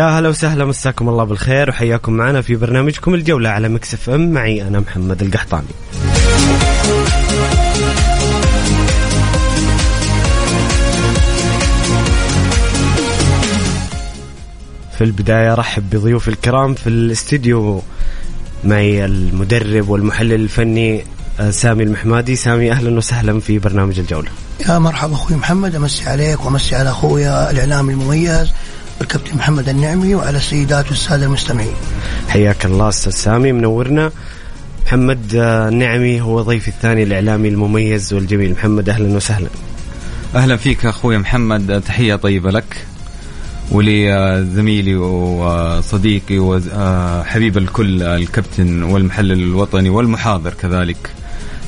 يا هلا وسهلا مساكم الله بالخير وحياكم معنا في برنامجكم الجولة على مكسف ام. معي أنا محمد القحطاني. في البداية رحب بضيوف الكرام في الاستديو معي المدرب والمحلل الفني آه، سامي المحمادي. سامي أهلا وسهلا في برنامج الجولة. يا مرحبا أخوي محمد أمسي عليك وأمسي على أخويا الإعلامي المميز. الكابتن محمد النعمي وعلى السيدات والسادة المستمعين. حياك الله أستاذ سامي. منورنا. محمد آه، النعمي هو ضيفي الثاني الإعلامي المميز والجميل. محمد أهلا وسهلا. أهلا فيك أخوي محمد. تحية طيبة لك ولزميلي وصديقي وحبيب الكل الكابتن والمحلل الوطني والمحاضر كذلك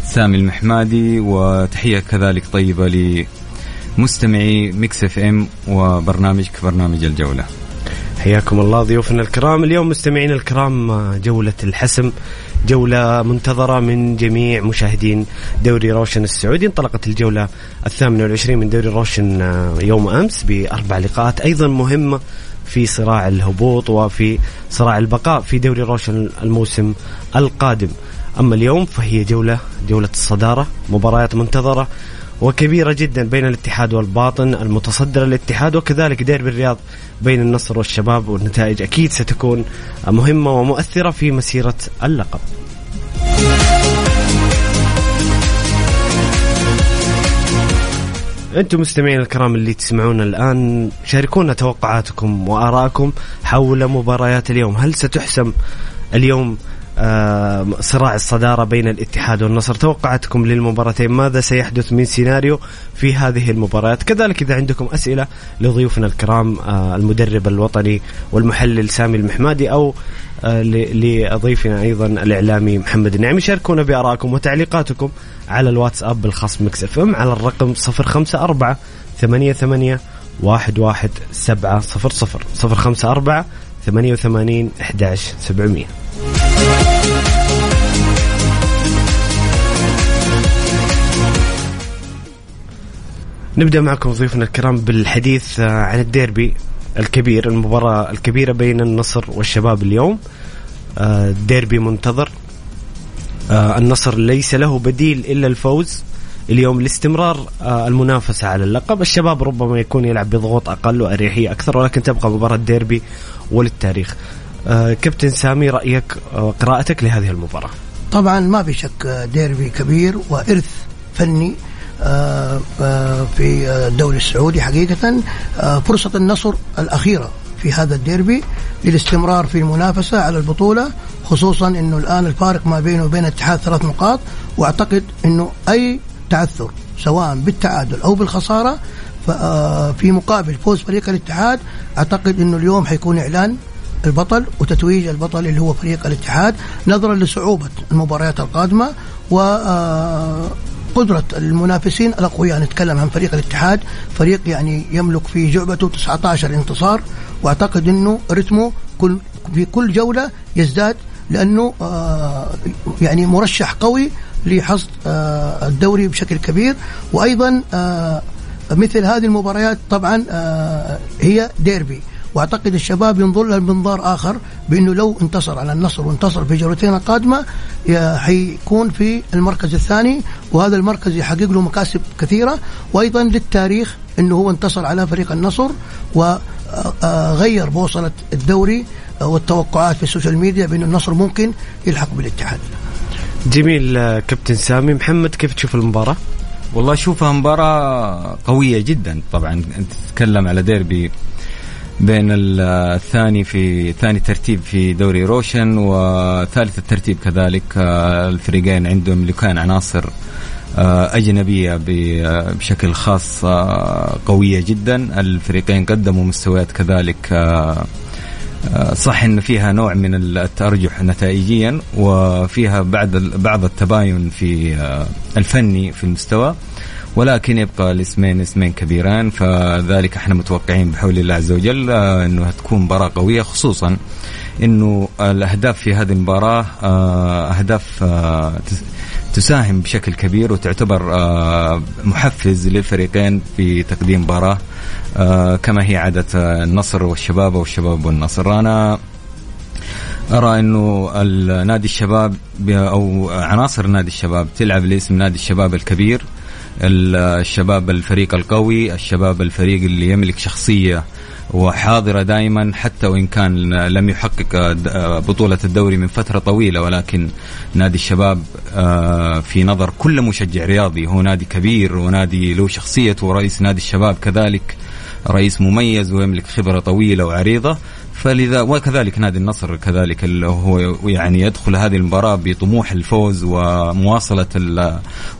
سامي المحمادي. وتحية كذلك طيبة لمستمعي ميكس اف ام وبرنامجك برنامج الجولة. حياكم الله ضيوفنا الكرام. اليوم مستمعينا الكرام جولة الحسم جولة منتظرة من جميع مشاهدين دوري روشن السعودي. انطلقت الجولة الثامنة والعشرين من دوري روشن آه، يوم أمس بأربع لقاءات. أيضا مهمة في صراع الهبوط وفي صراع البقاء في دوري روشن الموسم القادم. أما اليوم فهي جولة جولة الصدارة مباريات منتظرة وكبيرة جدا بين الاتحاد والباطن المتصدر الاتحاد وكذلك ديربي الرياض بين النصر والشباب والنتائج أكيد ستكون مهمة ومؤثرة في مسيرة اللقب. أنتم مستمعين الكرام اللي تسمعونا الآن شاركونا توقعاتكم وآرائكم حول مباريات اليوم. هل ستحسم اليوم صراع الصدارة بين الاتحاد والنصر. توقعاتكم للمباراتين ماذا سيحدث من سيناريو في هذه المباريات؟ كذلك إذا عندكم أسئلة لضيوفنا الكرام المدرب الوطني والمحلل سامي المحمادي أو لضيفنا أيضا الإعلامي محمد النعيم. شاركونا بآرائكم وتعليقاتكم على الواتساب الخاص مكس إف إم على الرقم 054 88 11700 054 88 11700 نبدأ معكم ضيوفنا الكرام بالحديث آه، عن الديربي الكبير المباراة الكبيرة بين النصر والشباب اليوم. آه، ديربي منتظر. آه، النصر ليس له بديل إلا الفوز. اليوم لاستمرار المنافسة على اللقب. الشباب ربما يكون يلعب بضغوط أقل وأريحية أكثر ولكن تبقى مباراة ديربي وللتاريخ. كابتن سامي رأيك قراءتك لهذه المباراة؟ طبعا ما في شك ديربي كبير وإرث فني. في الدوري السعودي حقيقة آه، فرصة النصر الأخيرة في هذا الديربي للاستمرار في المنافسة على البطولة خصوصا أنه الآن الفارق ما بينه وبين الاتحاد ثلاث نقاط وأعتقد أنه أي تعثر سواء بالتعادل أو بالخسارة في مقابل فوز فريق الاتحاد أعتقد أنه اليوم حيكون إعلان البطل وتتويج البطل اللي هو فريق الاتحاد نظرا لصعوبة المباريات القادمة و قدرة المنافسين الأقوياء. نتكلم عن فريق الاتحاد فريق يعني يملك في جعبته 19 انتصار وأعتقد إنه رتمه كل في كل جولة يزداد لأنه آه، يعني مرشح قوي لحصد آه، الدوري بشكل كبير. وأيضا آه، مثل هذه المباريات طبعا آه، هي ديربي. وأعتقد الشباب ينظر لها بمنظار آخر بأنه لو انتصر على النصر وانتصر في جولتين القادمة حيكون في المركز الثاني وهذا المركز يحقق له مكاسب كثيرة وأيضا للتاريخ إنه هو انتصر على فريق النصر وغير بوصلة الدوري آه، والتوقعات في ال social media بانه النصر ممكن يلحق بالاتحاد. جميل آه، كابتن سامي محمد كيف تشوف المباراة؟ والله اشوفها مباراة قوية جدا طبعا أنت تتكلم على ديربي بين ال- الثاني في ثاني ترتيب في دوري روشن وثالث الترتيب كذلك آه، الفريقين عندهم يملكان عناصر آه، أجنبية بشكل خاص آه، قوية جدا. الفريقين قدموا مستويات كذلك صح إن فيها نوع من التأرجح نتائجيا وفيها بعض بعض التباين في الفني في المستوى. ولكن يبقى الاسمين اسمين كبيران فذلك إحنا متوقعين بحول الله عز وجل آه، إنه تكون مباراة قوية خصوصا إنه الأهداف في هذه المباراة آه، أهداف آه، تس- تساهم بشكل كبير وتعتبر محفز للفريقين في تقديم مباراة كما هي عادة النصر والشباب والشباب والنصر. أنا أرى إنه نادي الشباب أو عناصر نادي الشباب تلعب لاسم نادي الشباب الكبير. ال- الشباب الفريق القوي الشباب الفريق اللي يملك شخصية وحاضرة دائما حتى وإن كان لم يحقق بطولة الدوري من فترة طويلة. ولكن نادي الشباب آه، في نظر كل مشجع رياضي. هو نادي كبير ونادي له شخصيته ورئيس نادي الشباب كذلك رئيس مميز ويملك خبرة طويلة وعريضة. فلذا وكذلك نادي النصر كذلك اللي هو يعني يدخل هذه المباراة بطموح الفوز ومواصلة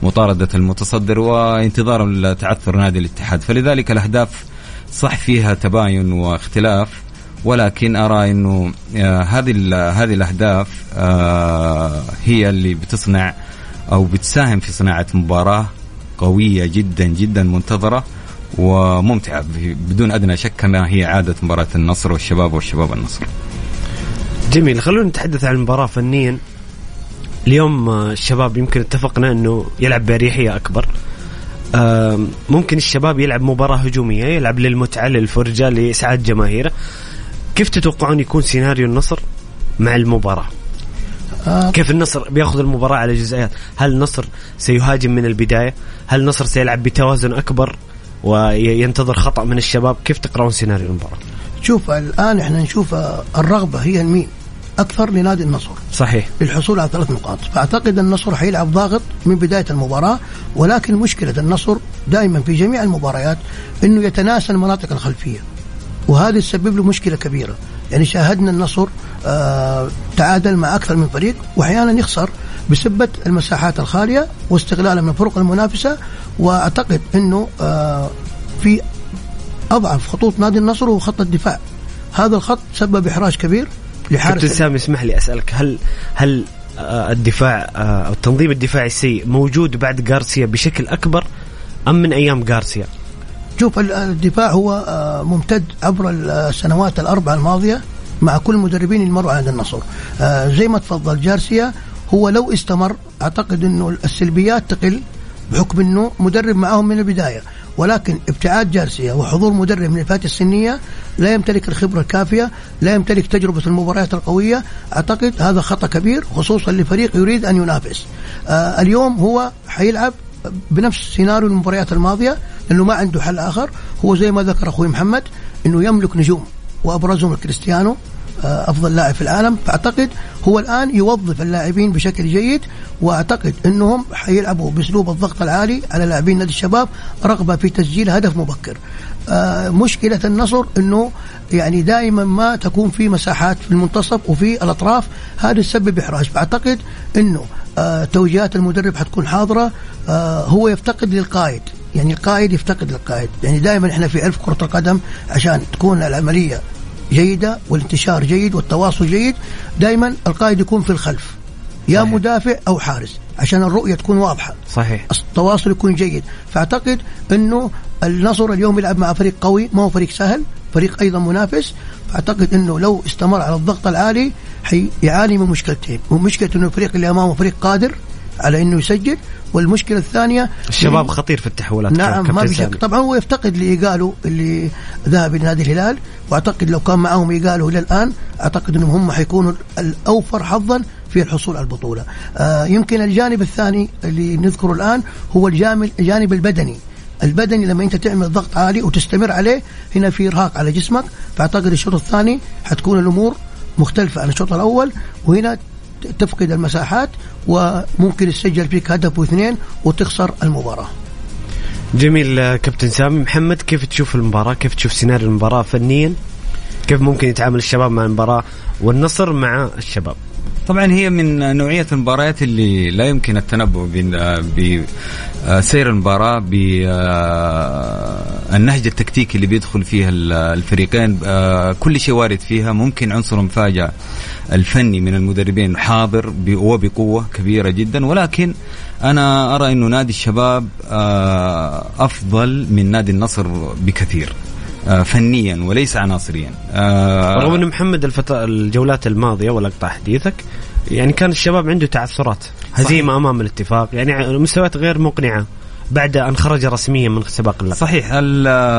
مطاردة المتصدر وانتظار تعثر نادي الاتحاد. فلذلك الأهداف صح فيها تباين واختلاف ولكن أرى إنه آه، هذه هذه الأهداف آه، هي اللي بتصنع أو بتساهم في صناعة مباراة قوية جدا جدا منتظرة. وممتعة. ب- بدون أدنى شك كما هي عادة مباراة النصر والشباب والشباب النصر. جميل. خلونا نتحدث عن المباراة فنيا. اليوم آه، الشباب يمكن اتفقنا إنه يلعب بأريحية أكبر. آم، ممكن الشباب يلعب مباراة هجومية يلعب للمتعة للفرجة لإسعاد جماهيره كيف تتوقعون يكون سيناريو النصر مع المباراة؟ آه، كيف النصر بياخذ المباراة على جزئيات؟ هل النصر سيهاجم من البداية؟ هل النصر سيلعب بتوازن أكبر؟ وينتظر خطأ من الشباب. كيف تقرأون سيناريو المباراة؟ شوف الآن إحنا نشوف آه، الرغبة هي المين أكثر لنادي النصر. صحيح. للحصول على ثلاث نقاط. فأعتقد النصر حيلعب ضاغط من بداية المباراة ولكن مشكلة النصر دائما في جميع المباريات إنه يتناسى المناطق الخلفية وهذا يسبب له مشكلة كبيرة. يعني شاهدنا النصر آه تعادل مع أكثر من فريق واحيانا يخسر بسبة المساحات الخالية واستغلاله من الفرق المنافسة وأعتقد إنه آه في أضعف خطوط نادي النصر هو خط الدفاع هذا الخط سبب إحراج كبير لحارس كابتن سامي اسمح لي أسألك هل هل آه، الدفاع آه، أو التنظيم الدفاعي السيء موجود بعد غارسيا بشكل أكبر أم من أيام غارسيا؟ شوف ال- الدفاع هو آه، ممتد عبر السنوات الأربعة الماضية مع كل المدربين اللي مروا على النصر آه، زي ما تفضل جارسيا هو لو استمر أعتقد أنه السلبيات تقل بحكم أنه مدرب معهم من البداية. ولكن ابتعاد جارسيا وحضور مدرب من الفئات السنية لا يمتلك الخبرة الكافية لا يمتلك تجربة المباريات القوية. أعتقد هذا خطأ كبير خصوصا لفريق يريد أن ينافس. آه، اليوم هو حيلعب بنفس سيناريو المباريات الماضية لأنه ما عنده حل آخر. هو زي ما ذكر أخوي محمد إنه يملك نجوم وأبرزهم كريستيانو أفضل لاعب في العالم فأعتقد هو الآن يوظف اللاعبين بشكل جيد وأعتقد إنهم حيلعبوا بأسلوب الضغط العالي على لاعبين نادي الشباب رغبة في تسجيل هدف مبكر. آه، مشكلة النصر إنه يعني دائما ما تكون في مساحات في المنتصف وفي الأطراف هذا يسبب إحراج. فأعتقد إنه آه، توجيهات المدرب حتكون حاضرة. آه، هو يفتقد للقائد. يعني القائد يفتقد للقائد. يعني دائما إحنا في علف كرة القدم عشان تكون العملية جيدة والانتشار جيد والتواصل جيد دائما القائد يكون في الخلف يا صحيح. مدافع أو حارس عشان الرؤية تكون واضحة. صحيح. التواصل يكون جيد. فأعتقد إنه النصر اليوم يلعب مع فريق قوي ما هو فريق سهل فريق أيضا منافس. فأعتقد إنه لو استمر على الضغط العالي حيعاني من مشكلتين ومشكلة إنه الفريق اللي أمامه فريق قادر على إنه يسجل والمشكلة الثانية الشباب خطير في التحولات نعم ما في شك. طبعا هو يفتقد لايجالو اللي ذهب إلى نادي الهلال وأعتقد لو كان معهم ايجالو إلى الآن أعتقد إنهم هم حيكونوا الأوفر حظا في الحصول على البطولة آه يمكن الجانب الثاني اللي نذكره الآن هو الجانب الجانب البدني البدني لما أنت تعمل ضغط عالي وتستمر عليه هنا في إرهاق على جسمك فأعتقد الشوط الثاني حتكون الأمور مختلفة عن الشوط الأول وهنا تفقد المساحات وممكن يسجل فيك هدف واثنين وتخسر المباراة. جميل آه، كابتن سامي محمد كيف تشوف المباراة؟ كيف تشوف سيناريو المباراة فنيا؟ كيف ممكن يتعامل الشباب مع المباراة والنصر مع الشباب؟ طبعا هي من نوعية المباريات اللي لا يمكن التنبؤ بسير المباراة بالنهج التكتيكي اللي بيدخل فيها الفريقين. آه، كل شيء وارد فيها. ممكن عنصر المفاجأة الفني من المدربين حاضر وبقوة كبيرة جدا. ولكن أنا أرى أنه نادي الشباب آه، أفضل من نادي النصر بكثير. آه، فنيا وليس عناصريا. آه، رغم أن محمد الفت... الجولات الماضية ولا اقطع حديثك يعني كان الشباب عنده تعثرات هزيمه أمام الاتفاق. يعني مستويات غير مقنعة بعد أن خرج رسميا من سباق اللقب. صحيح.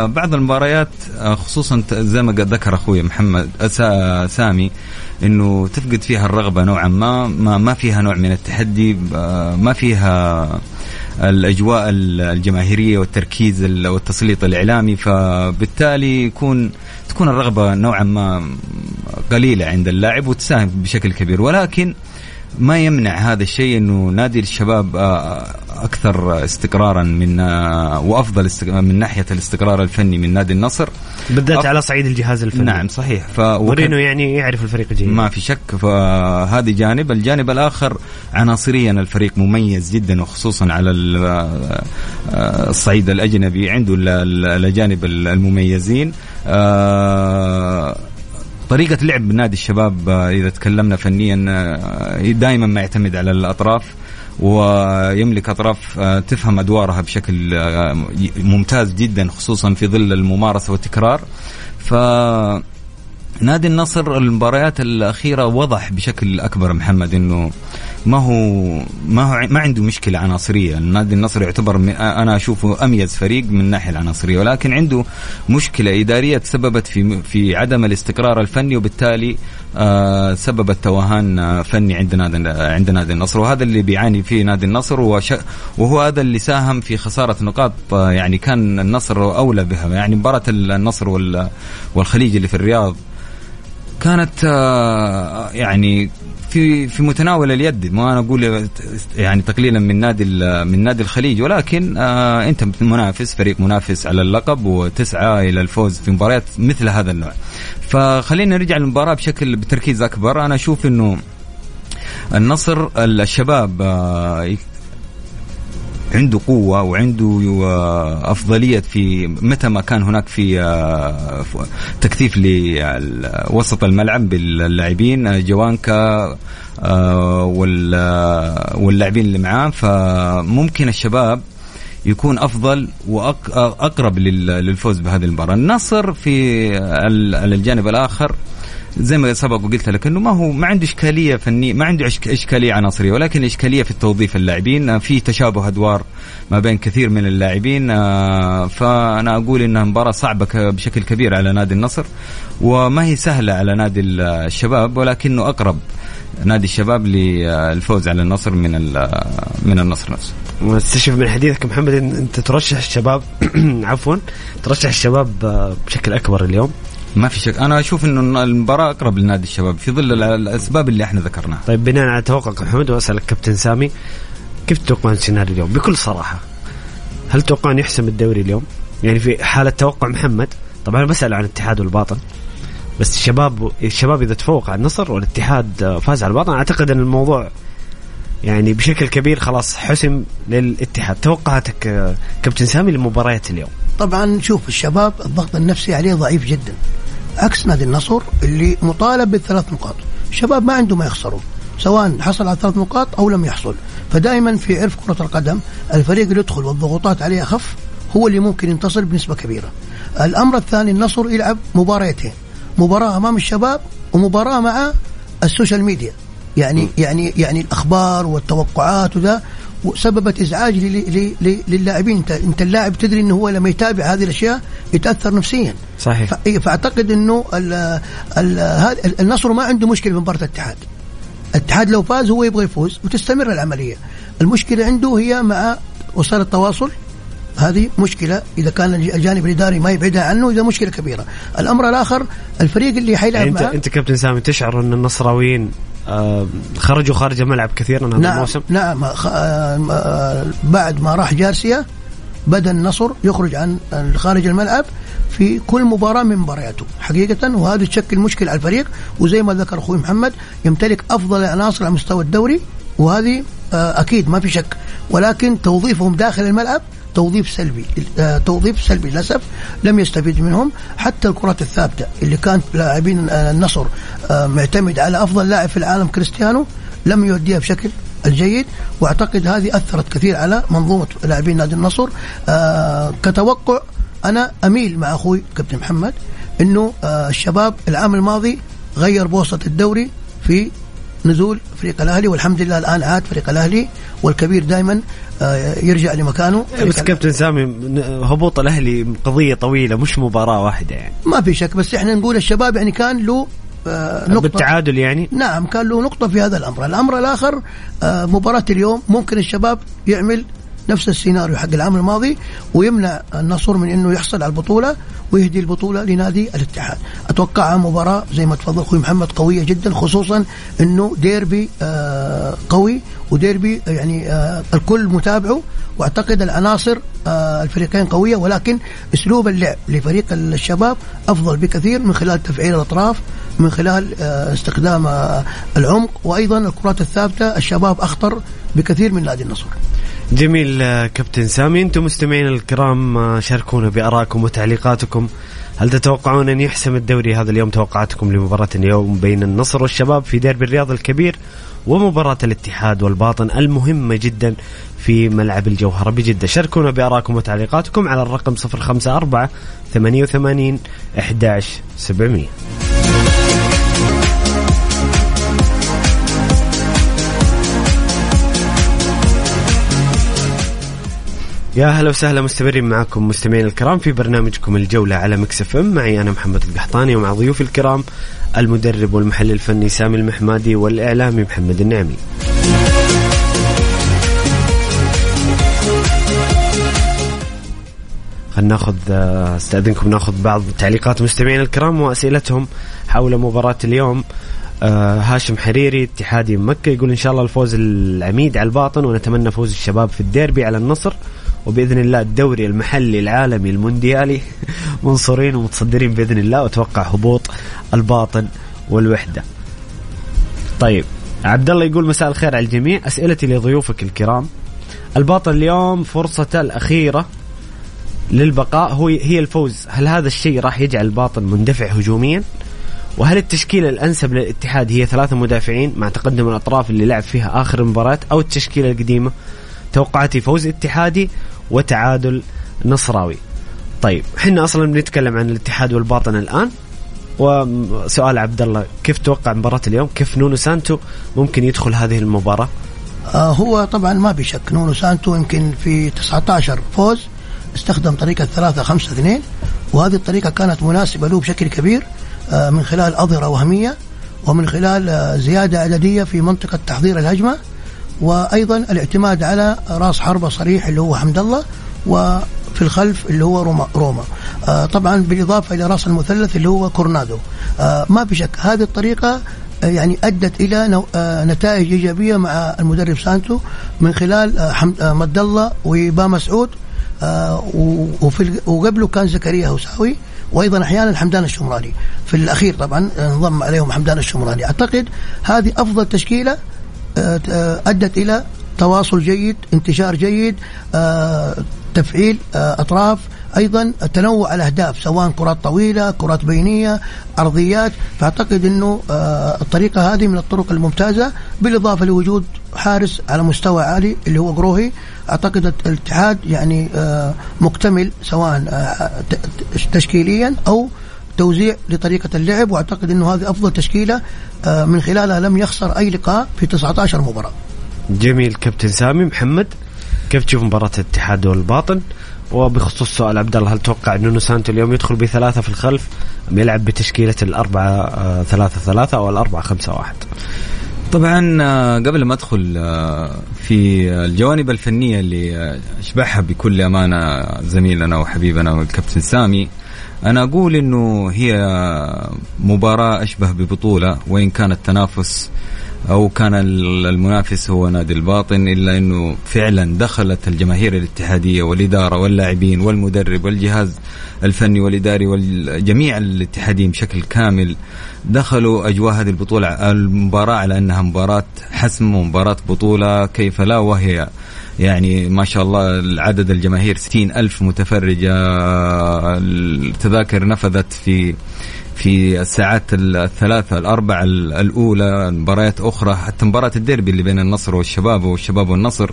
بعض المباريات آه، خصوصا زي ما قد ذكر أخوي محمد آه، سا- سامي إنه تفقد فيها الرغبة نوعا ما ما, ما فيها نوع من التحدي آه، ما فيها الأجواء ال- الجماهيرية والتركيز ال- والتسليط الإعلامي فبالتالي يكون تكون الرغبة نوعا ما قليلة عند اللاعب وتساهم بشكل كبير. ولكن ما يمنع هذا الشيء إنه نادي الشباب آه، أكثر استقرارا من آه، وأفضل من ناحية الاستقرار الفني من نادي النصر. بالذات أف- على صعيد الجهاز الفني. نعم صحيح. ف مورينو يعني يعرف الفريق جيد. ما في شك. فهذه جانب. الجانب الآخر عناصريا الفريق مميز جدا وخصوصا على ال- آه، الصعيد الأجنبي عنده ال- ال- الأجانب المميزين. آه، طريقة لعب نادي الشباب آه، إذا تكلمنا فنيا آه، دائما ما يعتمد على الأطراف ويملك أطراف آه، تفهم أدوارها بشكل ممتاز جدا خصوصا في ظل الممارسة والتكرار. ف نادي النصر المباريات الأخيرة وضح بشكل أكبر محمد أنه ما هو ما هو ما عنده مشكلة عناصرية، نادي النصر يعتبر أنا أشوفه أميز فريق من الناحية العناصرية، ولكن عنده مشكلة إدارية تسببت في في عدم الاستقرار الفني وبالتالي آه سببت توهان آه، فني عند نادي عند نادي النصر. وهذا اللي بيعاني فيه نادي النصر وهو هذا اللي ساهم في خسارة نقاط آه، يعني كان النصر أولى بها، يعني مباراة النصر وال- والخليج اللي في الرياض كانت آه، يعني في في متناول اليد ما أنا أقول يعني تقليلا من نادي من نادي الخليج. ولكن آه أنت منافس فريق منافس على اللقب وتسعى إلى الفوز في مباريات مثل هذا النوع. فخلينا نرجع للمباراة بشكل بتركيز أكبر. أنا أشوف إنه النصر الشباب آه، عنده قوة وعنده آه، أفضلية في متى ما كان هناك في آه، تكثيف لوسط الملعب باللاعبين آه، جوانكا وال- واللاعبين اللي معاه. فممكن الشباب يكون أفضل واقرب للفوز بهذه المباراة، النصر في على الجانب الآخر زي ما سبق وقلت لك إنه ما هو ما عنده إشكالية فنيه ما عنده إشكالية عناصرية ولكن إشكالية في توظيف اللاعبين. آه، في تشابه أدوار ما بين كثير من اللاعبين. آه، فأنا أقول انها مباراه صعبة بشكل كبير على نادي النصر وما هي سهلة على نادي الشباب ولكنه أقرب نادي الشباب للفوز على النصر من من النصر نفسه. واستشف من حديثك محمد أنت ترشح الشباب عفوا ترشح الشباب آه، بشكل أكبر اليوم. ما في شك. أنا أشوف إنه المباراة أقرب لنادي الشباب في ظل ال- الأسباب اللي إحنا ذكرناها. طيب بناء على توقعك محمد وأسألك كابتن سامي كيف تتوقعون السيناريو اليوم؟ بكل صراحة هل تتوقعون يحسم الدوري اليوم؟ يعني في حالة توقع محمد طبعا أنا بسأل عن الاتحاد والباطن بس الشباب الشباب إذا تفوق على النصر والاتحاد فاز على الباطن أعتقد إن الموضوع يعني بشكل كبير خلاص حسم للاتحاد. توقعاتك كابتن سامي لمباريات اليوم؟ طبعا شوف الشباب الضغط النفسي عليه ضعيف جدا. عكس نادي النصر اللي مطالب بالثلاث نقاط. الشباب ما عنده ما يخسروا سواء حصل على ثلاث نقاط أو لم يحصل. فدائما في عرف كرة القدم الفريق اللي يدخل والضغوطات عليه أخف هو اللي ممكن ينتصر بنسبة كبيرة. الأمر الثاني النصر يلعب مباريتين مباراة أمام الشباب ومباراة مع السوشيال ميديا. يعني يعني يعني الأخبار والتوقعات وذا. سببت إزعاج للاعبين. انت انت اللاعب تدري إنه هو لما يتابع هذه الأشياء يتأثر نفسيا. صحيح. إيه، فأعتقد إنه النصر ما عنده مشكلة في مباراة الاتحاد. الاتحاد لو فاز هو يبغى يفوز وتستمر العملية. المشكلة عنده هي مع وسائل التواصل. هذه مشكلة. إذا كان الجانب الإداري ما يبعدها عنه إذا مشكلة كبيرة. الأمر الآخر الفريق اللي حيلعب يعني أنت معه أنت كابتن سامي تشعر أن النصراويين خرجوا خارج الملعب كثيرا هذا نعم الموسم. نعم. آه، آه، بعد ما راح جارسيا بدأ النصر يخرج عن خارج الملعب في كل مباراة من مبارياته حقيقة. وهذا تشكل مشكلة على الفريق. وزي ما ذكر أخوي محمد يمتلك أفضل العناصر على مستوى الدوري. وهذه أكيد ما في شك. ولكن توظيفهم داخل الملعب توظيف سلبي. آه توظيف سلبي للأسف لم يستفيد منهم. حتى الكرات الثابتة اللي كانت لاعبين آه النصر آه معتمد على أفضل لاعب في العالم كريستيانو لم يؤديها بشكل الجيد. وأعتقد هذه أثرت كثير على منظومة لاعبين نادي النصر. كتوقع أنا أميل مع أخوي كابتن محمد إنه الشباب العام الماضي غير بوسط الدوري في نزول فريق الأهلي والحمد لله الآن عاد فريق الأهلي والكبير دائما يرجع لمكانه. إيه، بس كابتن سامي هبوط الأهلي قضية طويلة مش مباراة واحدة يعني. ما في شك بس إحنا نقول الشباب يعني كان له آه، نقطة. بالتعادل يعني؟ نعم كان له نقطة في هذا الأمر. الأمر الآخر آه، مباراة اليوم ممكن الشباب يعمل نفس السيناريو حق العام الماضي ويمنع النصر من إنه يحصل على البطولة ويهدي البطولة لنادي الاتحاد. اتوقعها مباراة زي ما تفضل أخوي محمد قوية جدا خصوصا إنه ديربي آه قوي وديربي يعني آه الكل متابعه. واعتقد العناصر آه الفريقين قوية ولكن أسلوب اللعب لفريق الشباب أفضل بكثير من خلال تفعيل الأطراف من خلال آه استخدام العمق. وأيضا الكرات الثابتة الشباب أخطر بكثير من نادي النصر. جميل كابتن سامي. أنتم مستمعين الكرام شاركونا بارائكم وتعليقاتكم. هل تتوقعون أن يحسم الدوري هذا اليوم توقعاتكم لمباراة اليوم بين النصر والشباب في ديربي الرياض الكبير؟ ومباراة الاتحاد والباطن المهمة جدا في ملعب الجوهرة بجدة. شاركونا بآرائكم وتعليقاتكم على الرقم 054 88 11 يا هلا وسهلا مستمرين معكم مستمعين الكرام في برنامجكم الجولة على مكسف ام. معي أنا محمد القحطاني ومع ضيوفي الكرام المدرب والمحلل الفني سامي المحمادي والإعلامي محمد النعمي. خلينا ناخذ استأذنكم ناخذ بعض تعليقات مستمعين الكرام وأسئلتهم حول مباراة اليوم. آه هاشم حريري اتحادي مكة يقول إن شاء الله الفوز العميد على الباطن ونتمنى فوز الشباب في الديربي على النصر. وبإذن الله الدوري المحلي العالمي المونديالي منصورين ومتصدرين بإذن الله وأتوقع هبوط الباطن والوحدة. طيب عبد الله يقول مساء الخير على الجميع. أسئلتي لضيوفك الكرام. الباطن اليوم فرصته الأخيرة للبقاء هو هي الفوز. هل هذا الشيء راح يجعل الباطن مندفع هجوميا؟ وهل التشكيلة الأنسب للاتحاد هي ثلاثة مدافعين مع تقدم الأطراف اللي لعب فيها آخر المباراه أو التشكيلة القديمة توقعاتي فوز اتحادي وتعادل نصراوي طيب إحنا أصلا بنتكلم عن الاتحاد والباطن الآن وسؤال عبد الله كيف توقع مباراة اليوم؟ كيف نونو سانتو ممكن يدخل هذه المباراة؟ آه هو طبعا ما بشك نونو سانتو يمكن في 19 فوز استخدم طريقة 3 5 2 وهذه الطريقة كانت مناسبة له بشكل كبير آه من خلال أظهرة وهمية ومن خلال آه زيادة عددية في منطقة تحضير الهجمة وأيضا الاعتماد على راس حربة صريح اللي هو حمد الله وفي الخلف اللي هو روما روما. آه طبعا بالإضافة إلى راس المثلث اللي هو كورنادو. آه ما في شك هذه الطريقة آه، يعني أدت إلى نتائج إيجابية مع المدرب سانتو من خلال حمد مد الله وبا مسعود. وفي وقبله كان زكريا هوساوي وأيضا أحيانا حمدان الشمراني. في الأخير طبعا انضم عليهم حمدان الشمراني. أعتقد هذه أفضل تشكيلة أدت إلى تواصل جيد انتشار جيد آه، تفعيل آه، أطراف أيضا تنوع الأهداف سواء كرات طويلة كرات بينية ارضيات فأعتقد إنه آه، الطريقة هذه من الطرق الممتازة بالإضافة لوجود حارس على مستوى عالي اللي هو قروهي أعتقد الاتحاد يعني مكتمل سواء تشكيليا أو توزيع لطريقة اللعب وأعتقد إنه هذه أفضل تشكيلة آه، من خلالها لم يخسر أي لقاء في 19 مباراة. جميل كابتن سامي محمد كيف تشوف مباراة الاتحاد والباطن؟ وبخصوص سؤال عبد الله هل تتوقع انه سانتو اليوم يدخل بثلاثة في الخلف أم يلعب بتشكيلة الأربعة آه، ثلاثة ثلاثة أو الأربعة خمسة واحد؟ طبعا آه، قبل ما أدخل في الجوانب الفنية اللي اشبعها بكل أمانة زميلنا وحبيبنا والكابتن سامي أنا أقول إنه هي مباراة أشبه ببطولة وإن كان التنافس أو كان المنافس هو نادي الباطن إلا إنه فعلا دخلت الجماهير الاتحادية والإدارة واللاعبين والمدرب والجهاز الفني والإداري والجميع الاتحاديين بشكل كامل دخلوا أجواء هذه البطولة. المباراة على أنها مباراة حسم ومباراة بطولة كيف لا وهي يعني ما شاء الله العدد الجماهير ستين ألف متفرجة التذاكر نفذت في في الساعات الثلاثة الأربع الأولى مباريات أخرى حتى مباراة الديربي اللي بين النصر والشباب والشباب والنصر.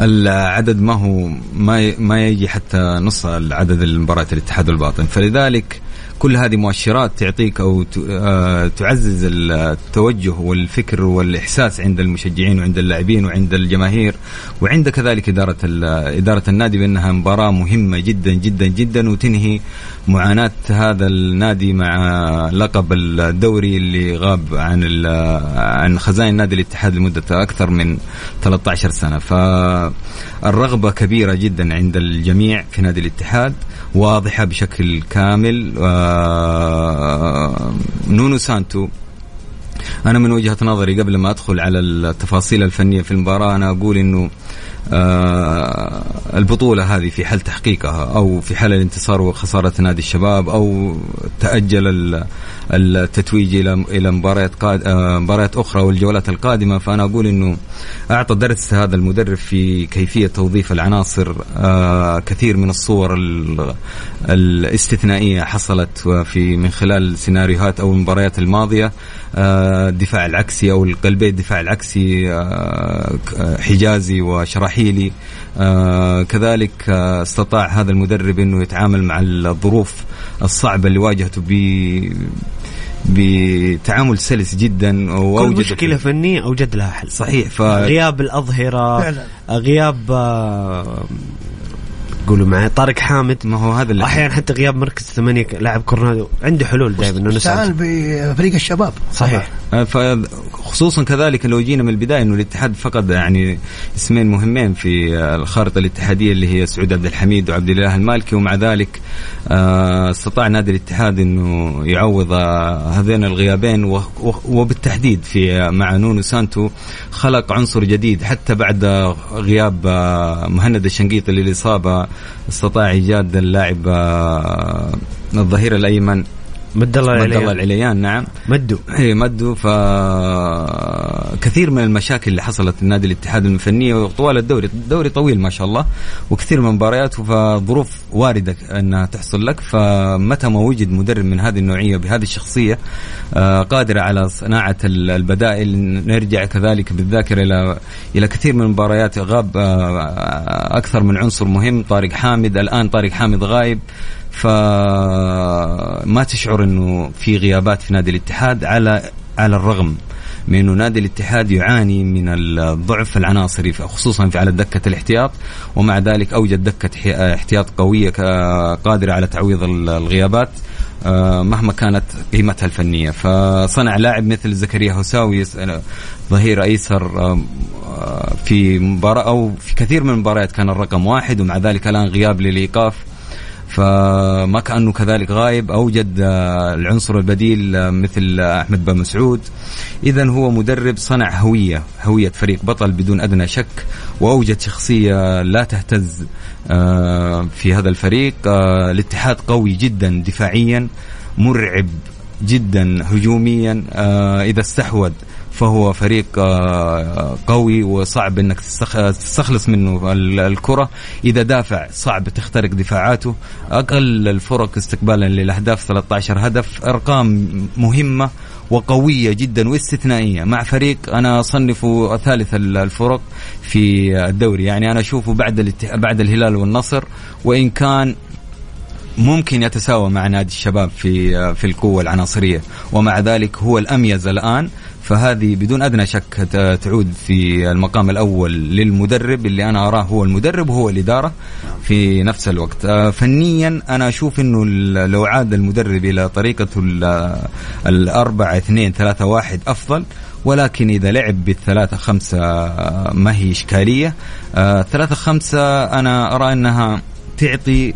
العدد ما هو ما ما يجي حتى نص العدد المباريات الاتحاد والباطن فلذلك كل هذه مؤشرات تعطيك أو آه، تعزز التوجه والفكر والإحساس عند المشجعين وعند اللاعبين وعند الجماهير. وعند كذلك إدارة إدارة النادي بأنها مباراة مهمة جدا جدا جدا وتنهي معاناة هذا النادي مع لقب الدوري اللي غاب عن عن خزائن نادي الاتحاد لمدة أكثر من 13 سنة. فالرغبة كبيرة جدا عند الجميع في نادي الاتحاد واضحة بشكل كامل. آه، نونو سانتو أنا من وجهة نظري قبل ما أدخل على التفاصيل الفنية في المباراة أنا أقول إنه البطولة هذه في حال تحقيقها أو في حال الانتصار وخسارة نادي الشباب أو تأجل التتويج إلى إلى مباريات قاد آه مباريات أخرى والجولات القادمة. فأنا أقول إنه أعطى درس هذا المدرب في كيفية توظيف العناصر آه كثير من الصور الاستثنائية حصلت في من خلال سيناريوهات أو المباريات الماضية. آه، الدفاع العكسي أو القلبي الدفاع العكسي حجازي وشراحيلي. كذلك استطاع هذا المدرب إنه يتعامل مع الظروف الصعبة اللي واجهته بتعامل سلس جدا وأوجد مشكلة فنية أوجد لها حل صحيح ف... غياب الأظهرة فعلا. غياب قولوا معي. طارق حامد. ما هو هذا اللي أحيانا حتى غياب مركز ثمانية لاعب كورنادو عنده حلول دائما إنه نسال بفريق الشباب. صحيح. آه، خصوصا كذلك لو جينا من البداية إنه الاتحاد فقد يعني اسمين مهمين في الخارطة الاتحادية اللي هي سعود عبد الحميد وعبد الإله المالكي ومع ذلك آه، استطاع نادي الاتحاد إنه يعوض هذين الغيابين وبالتحديد في مع نونو سانتو خلق عنصر جديد حتى بعد غياب آه، مهند الشنقيطي للإصابة استطاع إيجاد اللاعب الظهير الأيمن. مد الله العليان مد الله العليان نعم. مدوا. اي مدوا. ف كثير من المشاكل اللي حصلت في النادي الاتحاد الفنيه طوال الدوري. الدوري طويل ما شاء الله وكثير من المباريات فظروف واردة أنها تحصل لك. فمتى ما وجد مدرب من هذه النوعية بهذه الشخصية آه، قادره على صناعة البدائل نرجع كذلك بالذاكرة إلى إلى كثير من المباريات. غاب آه، أكثر من عنصر مهم. طارق حامد الآن طارق حامد غايب. فما تشعر إنه في غيابات في نادي الاتحاد على على الرغم من إنه نادي الاتحاد يعاني من الضعف العناصري خصوصا في على دكة الاحتياط ومع ذلك أوجد دكة احتياط قوية قادرة على تعويض الغيابات آه، مهما كانت قيمتها الفنية. فصنع لاعب مثل زكريا هساوي ظهير أيسر آه، في مباراة أو في كثير من المباريات كان الرقم واحد ومع ذلك الآن غياب للإيقاف فما كأنه كذلك غايب أوجد آه، العنصر البديل آه، مثل أحمد بن مسعود. اذا هو مدرب صنع هوية هوية فريق بطل بدون أدنى شك وأوجد شخصية لا تهتز آه، في هذا الفريق. الاتحاد قوي جدا دفاعيا مرعب جدا هجوميا. إذا استحوذ فهو فريق آه، قوي وصعب إنك تستخلص منه الكرة. إذا دافع صعب تخترق دفاعاته. أقل الفرق استقبالا للأهداف 13 هدف أرقام مهمة وقوية جدا واستثنائية. مع فريق أنا أصنفه ثالث الفرق في الدوري. يعني أنا أشوفه بعد بعد الهلال والنصر وإن كان ممكن يتساوى مع نادي الشباب في في القوة العناصرية. ومع ذلك هو الأميز الآن. فهذه بدون أدنى شك تعود في المقام الأول للمدرب اللي أنا أراه هو المدرب وهو الإدارة في نفس الوقت. آه، فنيا أنا أشوف إنه لو عاد المدرب إلى طريقة الأربعة اثنين ثلاثة واحد أفضل ولكن إذا لعب بالثلاثة خمسة ما هي إشكالية. آه ثلاثة خمسة أنا أرى أنها تعطي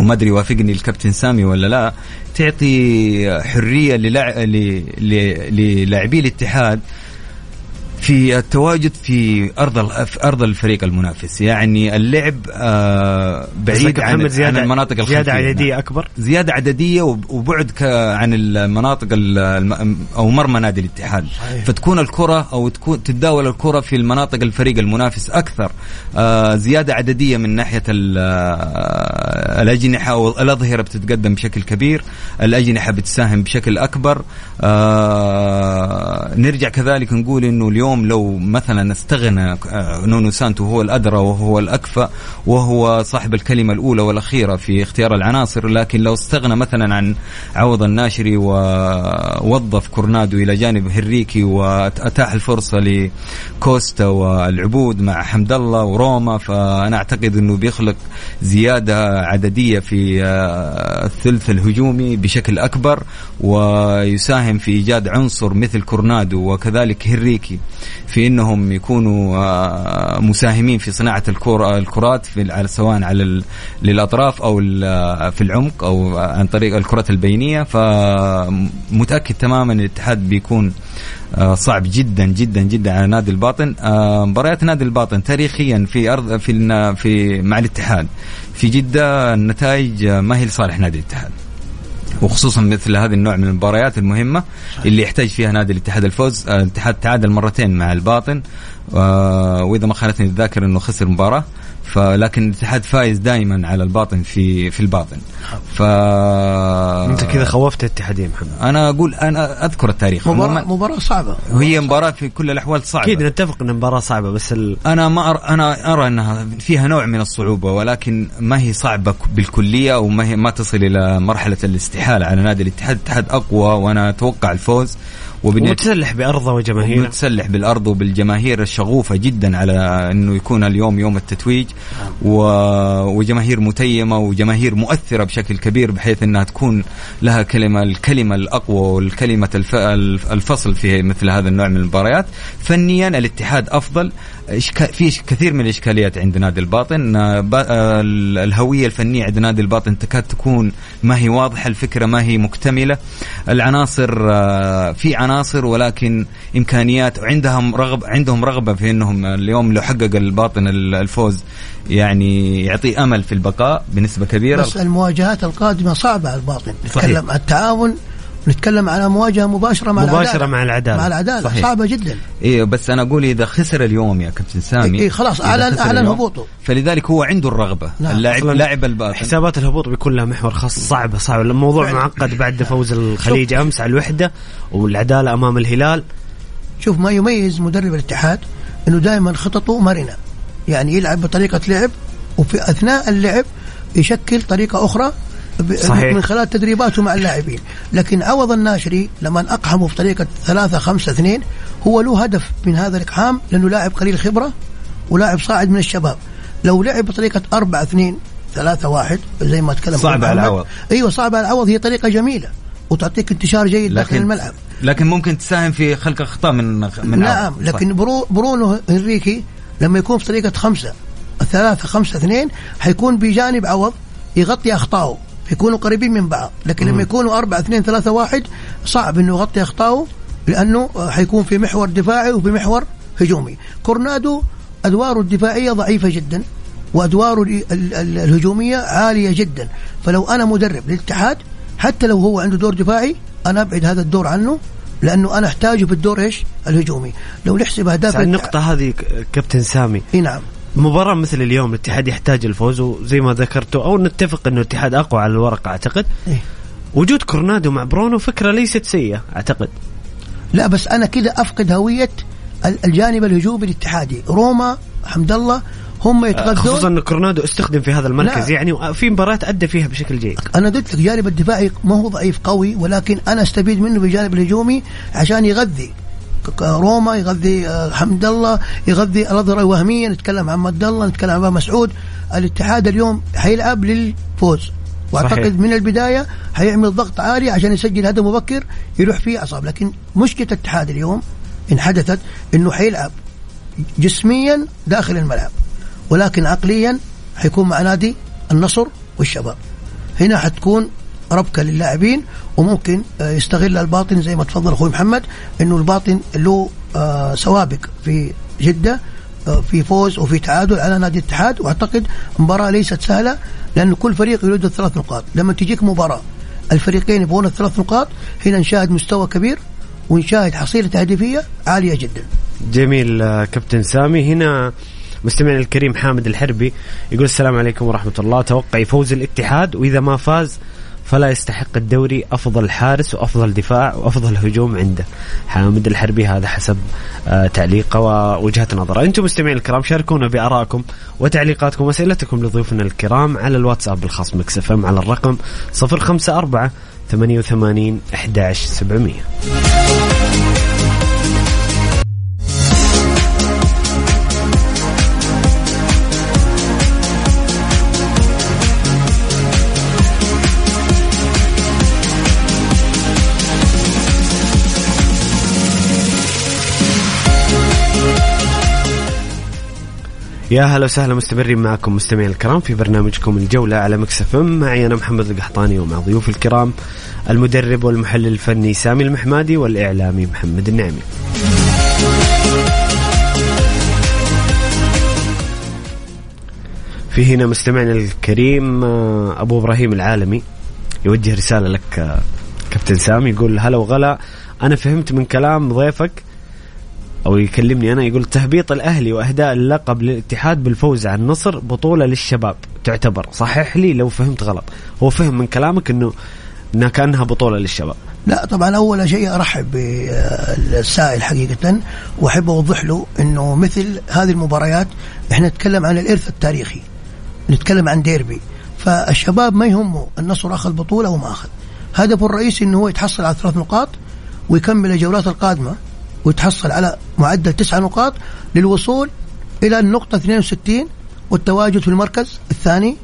وما أدري يوافقني الكابتن سامي ولا لا تعطي حرية للاعبي الاتحاد في التواجد في أرض في أرض الفريق المنافس. يعني اللعب آه بعيد عن, زيادة عن المناطق الخلفية. زيادة عددية أكبر؟ زيادة عددية وبعد عن المناطق أو مرمى نادي الاتحاد. صحيح. فتكون الكرة أو تكون تتداول الكرة في المناطق الفريق المنافس أكثر. آه زيادة عددية من ناحية آه، الأجنحة أو الأظهرة بتتقدم بشكل كبير. الأجنحة بتساهم بشكل أكبر. نرجع كذلك نقول إنه اليوم اليوم لو مثلا استغنى آه، نونو سانتو هو الأدرى وهو الأكفأ وهو صاحب الكلمة الأولى والأخيرة في اختيار العناصر لكن لو استغنى مثلا عن عوض الناشري ووظف كورنادو إلى جانب هنريكي وأتاح الفرصة لكوستا والعبود مع حمد الله وروما فأنا أعتقد إنه بيخلق زيادة عددية في آه، الثلث الهجومي بشكل أكبر ويساهم في إيجاد عنصر مثل كورنادو وكذلك هريكي. في إنهم يكونوا آه، مساهمين في صناعة الكرات في سواء على للأطراف أو في العمق أو عن طريق الكرات البينية. فمتاكد تماما الاتحاد بيكون آه، صعب جدا جدا جدا على نادي الباطن. آه، مباريات نادي الباطن تاريخيا في أرض في في مع الاتحاد. في جدة النتائج ما هي لصالح نادي الاتحاد. وخصوصا مثل هذه النوع من المباريات المهمة اللي يحتاج فيها نادي الاتحاد الفوز. آه، الاتحاد تعادل مرتين مع الباطن. آه، وإذا ما خانتني الذاكرة إنه خسر مباراه فلكن الاتحاد فايز دائما على الباطن في في الباطن. ف انت كذا خوفت الاتحاد يا محمد. أنا أقول أنا أذكر التاريخ. مباراة مباراة صعبة. وهي مباراة في كل الأحوال صعبة. أكيد نتفق إن مباراة صعبة بس ال... أنا ما أر... أنا أرى إنها فيها نوع من الصعوبة ولكن ما هي صعبة بالكلية أو ما هي ما تصل إلى مرحلة الاستحالة على نادي الاتحاد. الاتحاد أقوى وأنا أتوقع الفوز. ومتسلح بأرضه وجماهيره. متسلح بالأرض وبالجماهير الشغوفة جدا على إنه يكون اليوم يوم التتويج. و... وجماهير متيمة وجماهير مؤثرة بشكل كبير بحيث إنها تكون لها كلمه الكلمة الأقوى والكلمة الف... الفصل في مثل هذا النوع من المباريات. فنيا الاتحاد أفضل. في كثير من الإشكاليات عند نادي الباطن. الهوية الفنية عند نادي الباطن تكاد تكون ما هي واضحة الفكرة ما هي مكتملة. العناصر في عناصر ولكن إمكانيات وعندهم رغب عندهم رغبة في إنهم اليوم لو حقق الباطن الفوز يعني يعطي أمل في البقاء بنسبة كبيرة. بس المواجهات القادمة صعبة على الباطن. نتكلم التعاون نتكلم على مواجهة مباشرة مع مباشرة العدالة. مع العدالة. مع العدالة. صحيح. صعبة جدا. إيه بس أنا أقول إذا خسر اليوم يا كابتن سامي إيه خلاص اعلن أعلن هبوطه. فلذلك هو عنده الرغبة. نعم. اللاعب لاعب الباطن. حسابات الهبوط بيكون لها محور خاص صعبة صعبة. الموضوع معقد بعد فوز الخليج أمس على الوحدة والعدالة أمام الهلال. شوف ما يميز مدرب الاتحاد إنه دائما خططه مرنة. يعني يلعب بطريقة لعب وفي أثناء اللعب يشكل طريقة أخرى صحيح. من خلال تدريباته مع اللاعبين. لكن عوض الناشري لما أقحمه في طريقة ثلاثة خمسة اثنين هو له هدف من هذا الإقحام لأنه لاعب قليل خبرة ولاعب صاعد من الشباب. لو لعب بطريقة أربعة اثنين ثلاثة واحد زي ما تكلم صعب على العوض. أيوه صعب على العوض. هي طريقة جميلة وتعطيك انتشار جيد داخل الملعب. لكن ممكن تساهم في خلق أخطاء من من نعم لكن برو برونو هنريكي لما يكون في طريقة خمسة ثلاثة خمسة اثنين حيكون بجانب عوض يغطي أخطائه. يكونوا قريبين من بعض. لكن لما يكونوا أربعة اثنين ثلاثة واحد صعب أنه يغطي أخطائه لأنه حيكون في محور دفاعي وفي محور هجومي. كورنادو أدواره الدفاعية ضعيفة جدا وأدواره الهجومية عالية جدا. فلو أنا مدرب للاتحاد حتى لو هو عنده دور دفاعي أنا أبعد هذا الدور عنه لأنه أنا أحتاجه في الدور إيش؟ الهجومي، لو نحسب أهداف النقطة هذه كابتن سامي. إي نعم. مباراة مثل اليوم الاتحاد يحتاج الفوز وزي ما ذكرتوا أو نتفق إنه الاتحاد أقوى على الورق أعتقد. إيه؟ وجود كورنادو مع برونو فكرة ليست سيئة أعتقد. لا بس أنا كذا أفقد هوية الجانب الهجومي الاتحادي. روما حمد الله هم يتغذون خصوصا إن كورنادو استخدم في هذا المركز. نعم. يعني وفي مباريات أدى فيها بشكل جيد. أنا قلت لك جانب الدفاعي ما هو ضعيف قوي ولكن أنا أستفيد منه بالجانب الهجومي عشان يغذي. روما يغذي آه، حمد الله يغذي الاظهره وهميا نتكلم عن مد الله نتكلم عن مسعود. الاتحاد اليوم حيلعب للفوز. وأعتقد صحيح. من البداية حيعمل ضغط عالي عشان يسجل هدف مبكر يروح فيه اعصاب لكن مشكلة الاتحاد اليوم ان حدثت إنه حيلعب جسميا داخل الملعب ولكن عقليا حيكون مع نادي النصر والشباب. هنا حتكون ربكه للاعبين وممكن آه، يستغل الباطن زي ما تفضل أخوي محمد إنه الباطن له آه، سوابق في جدة آه، في فوز وفي تعادل على نادي الاتحاد وأعتقد مباراة ليست سهلة لأن كل فريق يريد الثلاث نقاط. لما تجيك مباراة الفريقين يبغون الثلاث نقاط هنا نشاهد مستوى كبير ونشاهد حصيلة تهديفيه عالية جدا. جميل كابتن سامي. هنا مستمعنا الكريم حامد الحربي يقول السلام عليكم ورحمة الله. توقعي فوز الاتحاد وإذا ما فاز فلا يستحق الدوري أفضل حارس وأفضل دفاع وأفضل هجوم عنده. حامد الحربي هذا حسب آه، تعليقه ووجهة نظره. أنتم مستمعين الكرام شاركونا بآرائكم وتعليقاتكم وأسئلتكم لضيوفنا الكرام على الواتساب الخاص مكسف إم على الرقم 054 88 11 يا هلا وسهلا مستمرين معكم مستمعين الكرام في برنامجكم الجولة على مكسف معي أنا محمد القحطاني ومع ضيوف الكرام المدرب والمحلل الفني سامي المحمادي والإعلامي محمد النعمي. في هنا مستمعنا الكريم آه، أبو إبراهيم العالمي يوجه رسالة لك آه، كابتن سامي يقول هلا وغلا أنا فهمت من كلام ضيفك أو يكلمني أنا يقول تهبيط الأهلي وأهداء اللقب للاتحاد بالفوز على النصر بطولة للشباب. تعتبر صحح لي لو فهمت غلط. هو فهم من كلامك إنه إنها كأنها بطولة للشباب. لا طبعا أول شيء أرحب بالسائل حقيقة وأحب أوضح له إنه مثل هذه المباريات إحنا نتكلم عن الإرث التاريخي نتكلم عن ديربي. فالشباب ما يهمه النصر أخذ بطولة وما أخذ. هدفه الرئيسي إنه هو يتحصل على ثلاث نقاط ويكمل الجولات القادمة. ويتحصل على معدل تسع نقاط للوصول إلى النقطة 62 والتواجد في المركز الثاني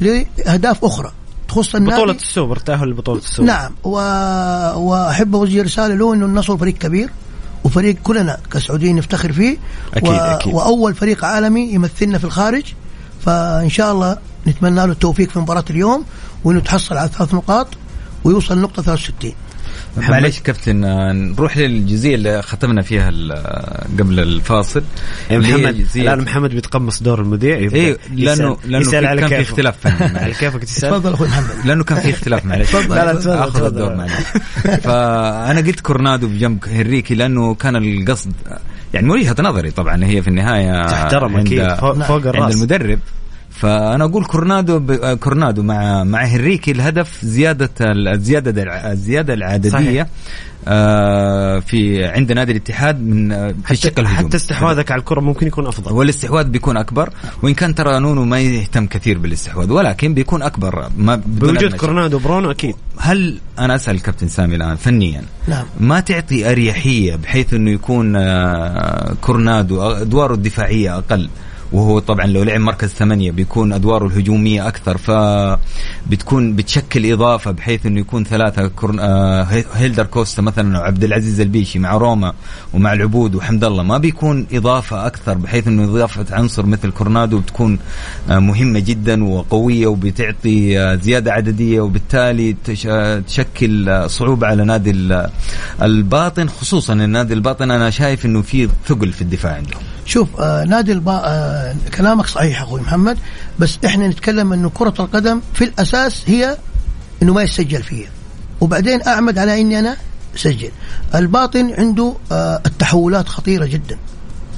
لأهداف أخرى. تخص النادي بطولة السوبر تأهل لبطولة السوبر. نعم. و... وأحب اوجه رساله له إنه النصر فريق كبير وفريق كلنا كسعوديين نفتخر فيه. أكيد، و... أكيد. وأول فريق عالمي يمثلنا في الخارج. فإن شاء الله نتمنى له التوفيق في مباراة اليوم وإنه يتحصل على ثلاث نقاط ويوصل نقطه 63 معلش كابتن آه، نروح للجزئيه اللي ختمنا فيها ال- قبل الفاصل محمد الآن محمد بيتقمص دور المذيع إيه لأنه لأنه كان في. اختلاف فني على. كيفك تسأل تفضل أخوي محمد لأنه كان في اختلاف معلش تفضل. لا، لا، تفضل، اخذ. الدور معلش فأنا قلت كورنادو بجنب هنريكي لأنه كان القصد يعني وجهه نظري طبعا هي في النهاية تحترم أكيد فوق. فوق الرأس عند المدرب فأنا أقول كورنادو ب... آه، كورنادو مع مع هنريكي الهدف زيادة ال- الزياده الزياده العددية صحيح. آه في عند نادي الاتحاد من آه، في الشق حتى, الهجومي حتى استحواذك على الكرة ممكن يكون أفضل. والاستحواذ بيكون أكبر وإن كان ترى نونو ما يهتم كثير بالاستحواذ ولكن بيكون أكبر. ما بوجود. كورنادو برونو أكيد. هل أنا أسأل الكابتن سامي الآن فنيا نعم. ما تعطي أريحية بحيث إنه يكون آه، كورنادو ادواره الدفاعية أقل؟ وهو طبعا لو لعب مركز ثمانية بيكون أدواره الهجومية أكثر فبتكون بتشكل إضافة بحيث إنه يكون ثلاثة كورن آه، هي- هيلدر كوستا مثلا وعبد العزيز البيشي مع روما ومع العبود وحمد الله ما بيكون إضافة أكثر بحيث إنه إضافة عنصر مثل كورنادو بتكون آه، مهمة جدا وقوية وبتعطي آه، زيادة عددية وبالتالي تش- تشكل صعوبة على نادي ال- الباطن خصوصا النادي الباطن أنا شايف إنه في ثقل في الدفاع عندهم. شوف آه نادي البا آه كلامك صحيح أخوي محمد بس إحنا نتكلم إنه كرة القدم في الأساس هي إنه ما يسجل فيها. وبعدين أعمد على إني أنا سجل الباطن عنده آه التحولات خطيرة جدا.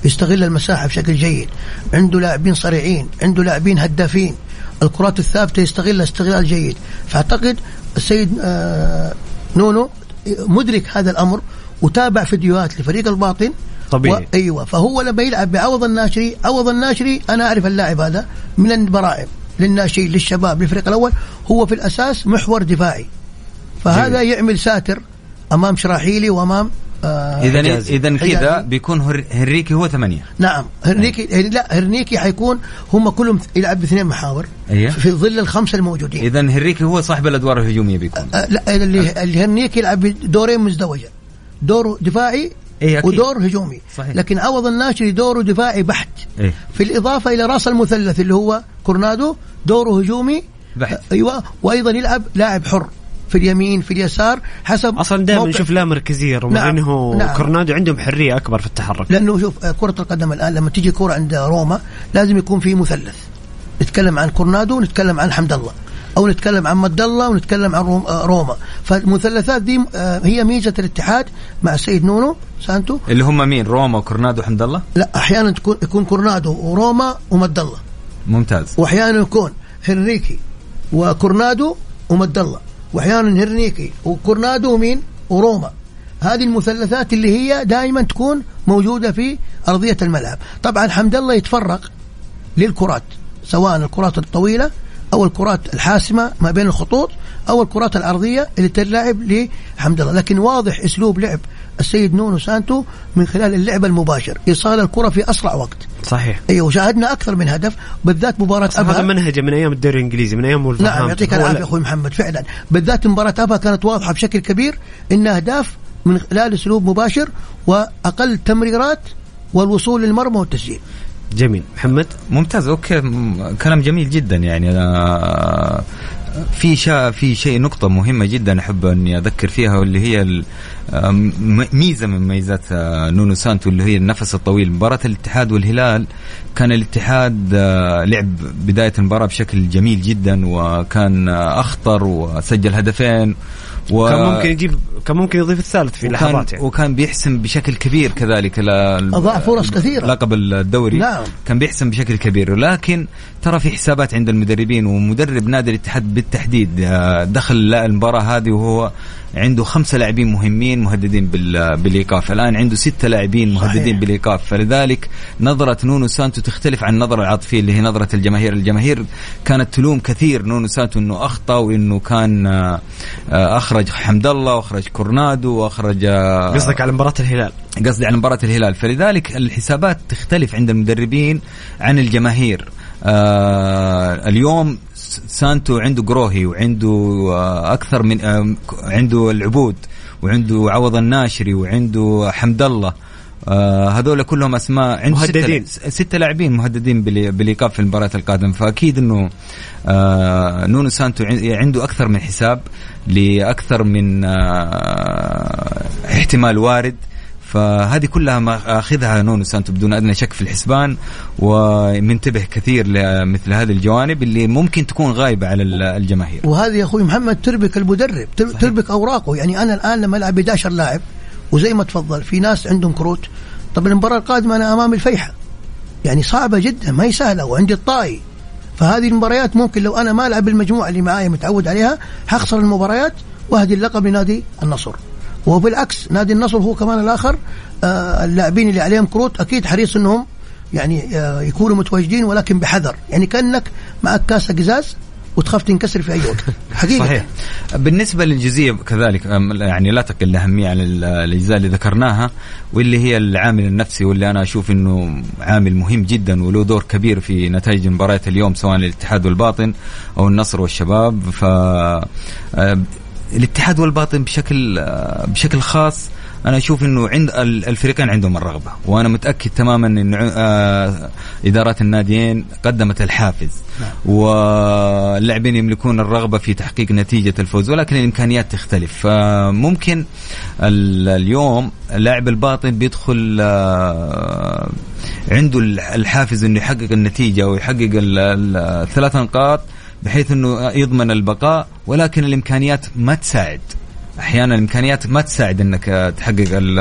يستغل المساحة بشكل جيد. عنده لاعبين صريعين عنده لاعبين هدافين. الكرات الثابتة يستغلها استغلال جيد. فأعتقد السيد آه نونو مدرك هذا الأمر وتابع فيديوهات لفريق الباطن طبيعي. أيوه فهو لما يلعب بعوض الناشري عوض الناشري أنا أعرف اللاعب هذا من البراعم للناشئين للشباب للفريق الأول هو في الأساس محور دفاعي فهذا يعمل ساتر أمام شراحيلي وأمام آه اذا حجازي. اذا كذا. بيكون هر- هنريكي هو ثمانية نعم هرنيكي لا هرنيكي حيكون هم كلهم يلعب باثنين محاور أيوه. في ظل الخمسة الموجودين اذا هنريكي هو صاحب الأدوار الهجومية بيكون آه لا اللي اللي هرنيكي يلعب بدورين مزدوجة دور دفاعي إيه أكيد. ودور هجومي صحيح. لكن عوض الناشري دوره دفاعي بحت إيه. في الإضافة إلى راس المثلث اللي هو كورنادو دوره هجومي بحت. آه، أيوه وأيضا يلعب لاعب حر في اليمين في اليسار حسب أصلا دائما نشوف لا مركزية رغم نعم، إنه نعم. كورنادو عندهم حرية أكبر في التحرك لأنه شوف آه، كرة القدم الآن لما تيجي كرة عند روما لازم يكون في مثلث نتكلم عن كورنادو ونتكلم عن حمد الله أو نتكلم عن حمد الله ونتكلم عن آه، روما. فالمثلثات دي آه، هي ميزة الاتحاد مع السيد نونو. سانتو اللي هم مين؟ روما وكورنادو وحمد الله؟ لا أحيانا تكون يكون كورنادو وروما وحمد الله. ممتاز. وأحيانا يكون هنريكي وكورنادو وحمد الله. وأحيانا هنريكي وكورنادو ومين؟ وروما. هذه المثلثات اللي هي دائما تكون موجودة في أرضية الملعب. طبعا حمد الله يتفرق للكرات سواء الكرات الطويلة أو الكرات الحاسمة ما بين الخطوط أو الكرات العرضيه اللي تلعب لحمد الله. لكن واضح أسلوب لعب السيد نونو سانتو من خلال اللعب المباشر. ايصال الكرة في أسرع وقت. صحيح. أيوه وشاهدنا أكثر من هدف بالذات مباراة هذا ابها منهجه من أيام الدوري الإنجليزي من أيام نعم. يعطيك العافية أخوي محمد فعلا. بالذات مباراة ابها كانت واضحة بشكل كبير إن أهداف من خلال أسلوب مباشر وأقل تمريرات والوصول للمرمى والتسجيل. جميل. محمد؟ ممتاز okay. كلام جميل جدا يعني. أنا في شا في شيء نقطة مهمة جدا أحب أني أذكر فيها واللي هي ميزة من ميزات آه، نونو سانتو اللي هي النفس الطويل. مباراة الاتحاد والهلال كان الاتحاد آه، لعب بداية المباراة بشكل جميل جدا وكان آه، أخطر وسجل هدفين و... كان ممكن يجيب كان ممكن يضيف الثالث في وكان, لحظات يعني وكان بيحسم بشكل كبير كذلك ل- أضاع فرص كثيرة. لقب الدوري نعم. كان بيحسم بشكل كبير ولكن ترى في حسابات عند المدربين ومدرب نادي الاتحاد بالتحديد آه، دخل المباراة هذه وهو عنده خمسة لاعبين مهمين مهددين بال- بالإيقاف. الآن عنده ستة لاعبين مهددين صحيح. بالإيقاف. فلذلك نظرة نونو سانتو تختلف عن النظرة العاطفية اللي هي نظرة الجماهير. الجماهير كانت تلوم كثير نونو سانتو أنه أخطأ وأنه كان آه، آه، أخرج حمد الله وأخرج كورنادو وأخرج آه، قصدك على مباراة الهلال. قصدي على مباراة الهلال. فلذلك الحسابات تختلف عند المدربين عن الجماهير. آه اليوم سانتو عنده قروهي وعنده آه أكثر من آه عنده العبود وعنده عوض الناشري وعنده حمد الله. آه هذول كلهم أسماء عنده مهددين. ستة, لاعبين مهددين بالايقاف في المباراة القادمة. فأكيد إنه نونو سانتو عن- عنده أكثر من حساب لأكثر من احتمال وارد. فهذه كلها ما أخذها نونو سانتو بدون أدنى شك في الحسبان ومنتبه كثير لمثل هذه الجوانب اللي ممكن تكون غايبة على ال- الجماهير. وهذه يا أخوي محمد تربك المدرب تر- تربك أوراقه. يعني أنا الآن لما ألعب 11 لاعب وزي ما تفضل في ناس عندهم كروت. طب المباراة القادمة أنا امام الفيحة. يعني صعبة جدا ما هي سهلة وعندي الطائي. فهذه المباريات ممكن لو أنا ما ألعب بالمجموعه اللي معايا متعود عليها حخسر المباريات وأهدي اللقب لنادي النصر. وبالعكس نادي النصر هو كمان الآخر. آه اللاعبين اللي عليهم كروت أكيد حريص إنهم يعني آه يكونوا متواجدين ولكن بحذر. يعني كأنك معك كاسه قزاز وتخاف تنكسر في أي وقت. حقيقة. صحيح. بالنسبة للجزئيه كذلك يعني لا تقل اهميه عن ال- الأجزاء اللي ذكرناها واللي هي العامل النفسي واللي أنا أشوف إنه عامل مهم جدا وله دور كبير في نتائج مباريات اليوم سواء الاتحاد والباطن أو النصر والشباب. ف آه، الاتحاد والباطن بشكل بشكل خاص أنا أشوف إنه عند ال- الفريقين عندهم الرغبة وأنا متأكد تماما انه آه، إدارات الناديين قدمت الحافز واللاعبين يملكون الرغبة في تحقيق نتيجة الفوز ولكن الإمكانيات تختلف. فممكن ال- اليوم لاعب الباطن بيدخل آه، عنده الحافز إنه يحقق النتيجة ويحقق ال- ال- الثلاث نقاط بحيث إنه يضمن البقاء ولكن الإمكانيات ما تساعد. أحيانا الإمكانيات ما تساعد إنك تحقق ال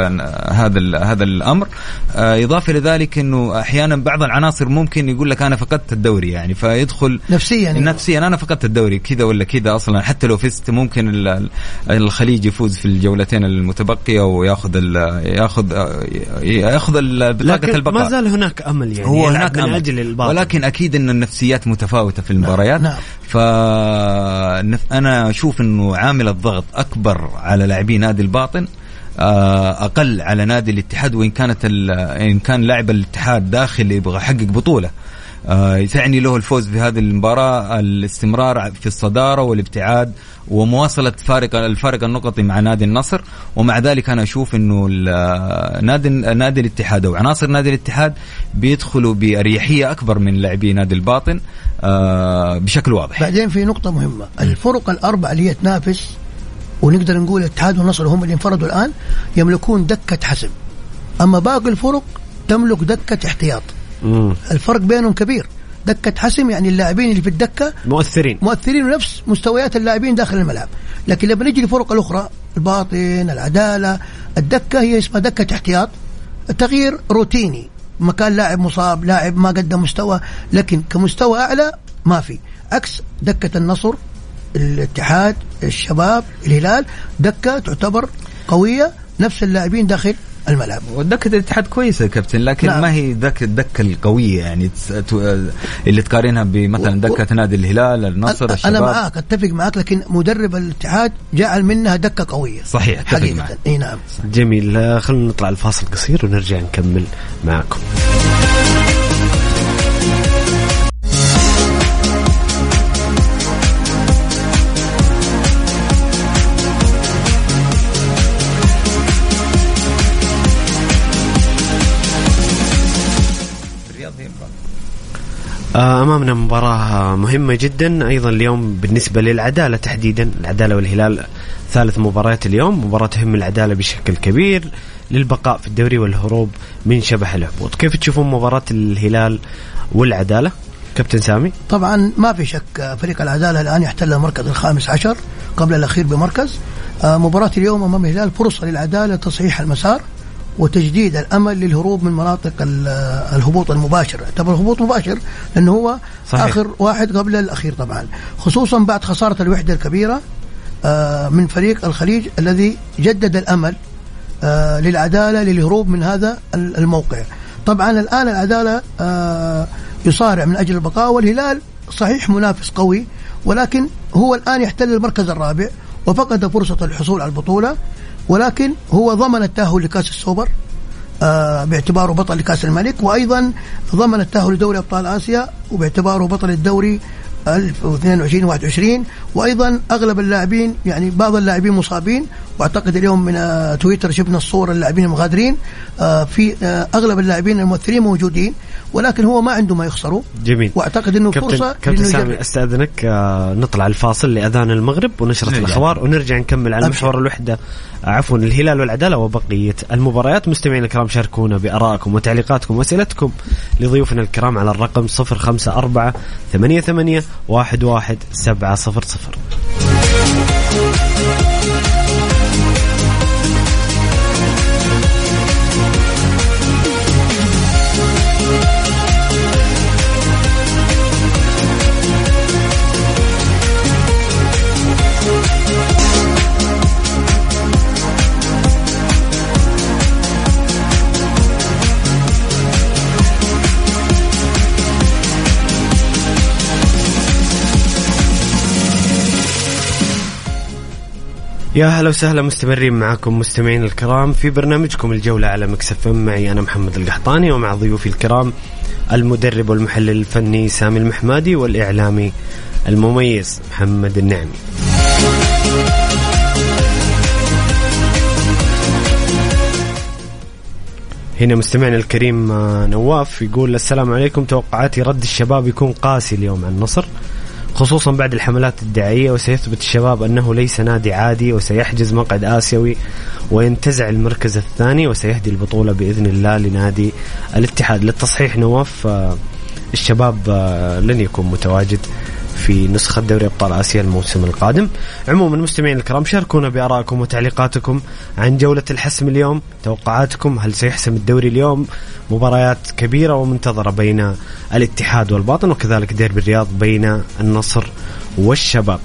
هذا ال هذا الأمر آه، إضافة لذلك إنه أحيانا بعض العناصر ممكن يقول لك أنا فقدت الدوري يعني فيدخل نفسيا يعني. نفسيا أنا فقدت الدوري كذا ولا كذا أصلا حتى لو فزت ممكن ال- الخليج يفوز في الجولتين المتبقية وياخذ ال ياخذ ياخذ بطاقة لكن البقاء ما زال هناك أمل يعني هو يلعب هناك من أمل. أجل الباطل ولكن أكيد إن النفسيات متفاوتة في المباريات نعم. فانا أشوف إنه عامل الضغط أكبر على لاعبي نادي الباطن آه، أقل على نادي الاتحاد وإن كانت إن كان لاعب الاتحاد داخل يبغى يحقق بطولة. آه، يسعني له الفوز في هذه المباراة الاستمرار في الصدارة والابتعاد ومواصلة فارق الفارق النقطي مع نادي النصر. ومع ذلك أنا أشوف أنه نادي نادي الاتحاد أو عناصر نادي الاتحاد بيدخلوا بأريحية أكبر من لاعبي نادي الباطن آه، بشكل واضح. بعدين في نقطة مهمة الفرق الأربع اللي هي تنافس ونقدر نقول الاتحاد والنصر هم اللي انفردوا الآن يملكون دكة حسم أما باقي الفرق تملك دكة احتياط. مم. الفرق بينهم كبير. دكة حسم يعني اللاعبين اللي في الدكة مؤثرين. مؤثرين نفس مستويات اللاعبين داخل الملعب. لكن لما نيجي للفرق الأخرى الباطن العدالة الدكة هي اسمها دكة احتياط تغيير روتيني. مكان لاعب مصاب لاعب ما قدم مستوى لكن كمستوى أعلى ما في. عكس دكة النصر الاتحاد الشباب الهلال دكة تعتبر قوية نفس اللاعبين داخل الملعب. ودكة الاتحاد كويسة يا كابتن لكن نعم. ما هي ذاك الدكة القوية يعني؟ اللي تقارنها بمثلا و- دكة نادي الهلال النصر أنا الشباب. معاك أتفق معاك لكن مدرب الاتحاد جعل منها دكة قوية. صحيح أتفق حقيقة. معك. إي نعم. جميل. آه، خلينا نطلع الفاصل قصير ونرجع نكمل معكم أمامنا مباراة مهمة جدا. أيضا اليوم بالنسبة للعدالة تحديدا. العدالة والهلال ثالث مباريات اليوم. مباراة تهم العدالة بشكل كبير للبقاء في الدوري والهروب من شبح الهبوط كيف تشوفون مباراة الهلال والعدالة؟ كابتن سامي. طبعا ما في شك فريق العدالة الآن يحتل المركز الخامس عشر قبل الأخير بمركز. آه، مباراة اليوم أمام الهلال فرصة للعدالة تصحيح المسار. وتجديد الأمل للهروب من مناطق ال- الهبوط المباشر. يعتبر هبوط مباشر لأنه هو صحيح. آخر واحد قبل الأخير طبعا. خصوصا بعد خسارة الوحدة الكبيرة آه، من فريق الخليج الذي جدد الأمل آه، للعدالة للهروب من هذا ال- الموقع. طبعا الآن العدالة آه، يصارع من أجل البقاء والهلال صحيح منافس قوي ولكن هو الآن يحتل المركز الرابع وفقد فرصة الحصول على البطولة. ولكن هو ضمن التأهل لكأس السوبر آه، باعتباره بطل لكأس الملك وأيضا ضمن التأهل لدوري أبطال آسيا وباعتباره بطل الدوري 2022 21 وأيضا أغلب اللاعبين يعني بعض اللاعبين مصابين وأعتقد اليوم من آه، تويتر شفنا الصور اللاعبين المغادرين آه، في آه، أغلب اللاعبين الممثلين موجودين ولكن هو ما عنده ما يخسره جميل وأعتقد إنه كابتن فرصة كابتن سامي. أستأذنك نطلع الفاصل لأذان المغرب ونشرة نرجع. الأخبار ونرجع نكمل على. محور الوحدة عفوا الهلال والعدالة وبقية المباريات مستمعينا الكرام شاركونا بارائكم وتعليقاتكم وأسئلتكم لضيوفنا الكرام على الرقم 054 88 11 700 يا هلا وسهلا مستمرين معكم مستمعين الكرام في برنامجكم الجولة على مكسف معي أنا محمد القحطاني ومع ضيوفي الكرام المدرب والمحلل الفني سامي المحمادي والإعلامي المميز محمد النعمي. هنا مستمعنا الكريم آه، نواف يقول السلام عليكم. توقعاتي رد الشباب يكون قاسي اليوم على النصر. خصوصا بعد الحملات الدعائية وسيثبت الشباب أنه ليس نادي عادي وسيحجز مقعد آسيوي وينتزع المركز الثاني وسيهدي البطولة بإذن الله لنادي الاتحاد. للتصحيح نواف آه، الشباب آه، لن يكون متواجد. في نسخة دوري أبطال آسيا الموسم القادم. عموما مستمعين الكرام شاركونا بآرائكم وتعليقاتكم عن جولة الحسم اليوم. توقعاتكم هل سيحسم الدوري اليوم؟ مباريات كبيرة ومنتظرة بين الاتحاد والباطن وكذلك ديربي الرياض بين النصر والشباب.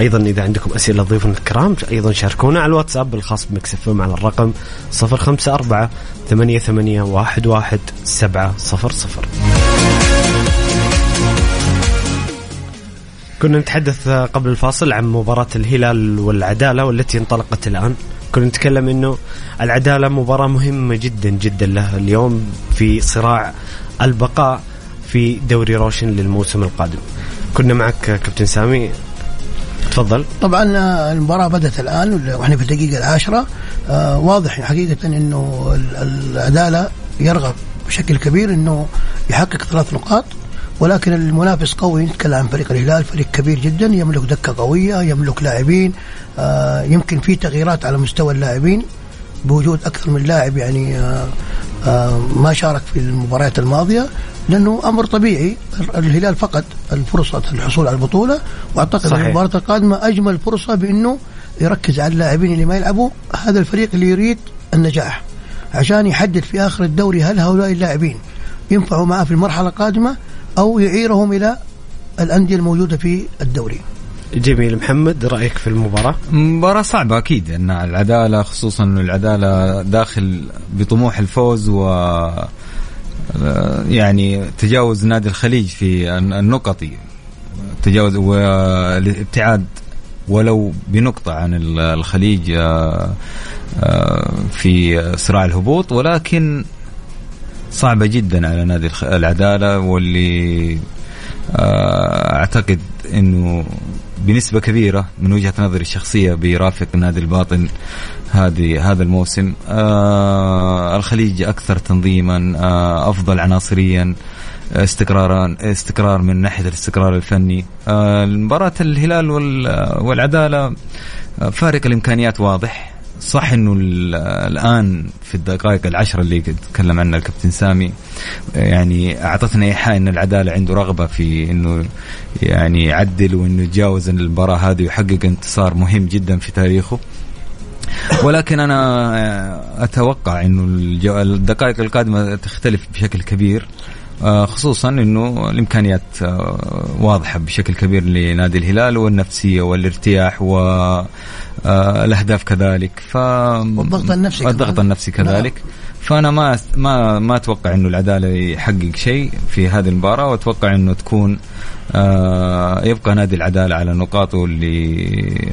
أيضا إذا عندكم أسئلة ضيوفنا الكرام أيضا شاركونا على الواتساب الخاص بمكسف على الرقم 054 88 11 700 كنا نتحدث قبل الفاصل عن مباراة الهلال والعدالة والتي انطلقت الآن. كنا نتكلم أنه العدالة مباراة مهمة جدا جدا له اليوم في صراع البقاء في دوري روشن للموسم القادم. كنا معك كابتن سامي. تفضل. طبعا آه، المباراة بدأت الآن وإحنا في الدقيقة العاشرة. آه واضح حقيقة إنه العدالة يرغب بشكل كبير إنه يحقق ثلاث نقاط. ولكن المنافس قوي نتكلم عن فريق الهلال فريق كبير جدا يملك دكة قوية يملك لاعبين آه يمكن في تغييرات على مستوى اللاعبين بوجود أكثر من لاعب يعني آه آه ما شارك في المباريات الماضية لأنه أمر طبيعي الهلال فقد الفرصة الحصول على البطولة وأعتقد صحيح. المباراة القادمة أجمل فرصة بأنه يركز على اللاعبين اللي ما يلعبوا هذا الفريق اللي يريد النجاح عشان يحدد في آخر الدوري هل هؤلاء اللاعبين ينفعوا معه في المرحلة القادمة أو يعيرهم إلى الأندية الموجودة في الدوري. جميل محمد رأيك في المباراة؟ مباراة صعبة أكيد إن العدالة خصوصا إنه العدالة داخل بطموح الفوز و يعني تجاوز نادي الخليج في النقط تجاوز والابتعاد ولو بنقطة عن الخليج آه، آه، في صراع الهبوط ولكن صعبة جدا على نادي العدالة واللي آه، أعتقد إنه بنسبة كبيرة من وجهة نظري الشخصية بيرافق نادي الباطن هذه هذا الموسم. آه الخليج أكثر تنظيما آه أفضل عناصريا استقرارا استقرار من ناحية الاستقرار الفني. آه مباراة الهلال والعدالة آه، فارق الإمكانيات واضح. صح إنه الآن في الدقائق العشرة اللي تكلم عنها الكابتن سامي يعني أعطتنا إيحاء إن العدالة عنده رغبة في إنه يعني يعدل وإنه يتجاوز المباراة هذه ويحقق انتصار مهم جدا في تاريخه. ولكن أنا أتوقع إنه الدقائق القادمة تختلف بشكل كبير آه، خصوصا إنه الإمكانيات آه، واضحة بشكل كبير لنادي الهلال والنفسية والارتياح والاهداف آه، كذلك. ف والضغط النفسي الضغط النفسي كذلك نعم. فأنا ما ما ما أتوقع إنه العدالة يحقق شيء في هذه المباراة وأتوقع إنه تكون آه يبقى نادي العدالة على نقاطه اللي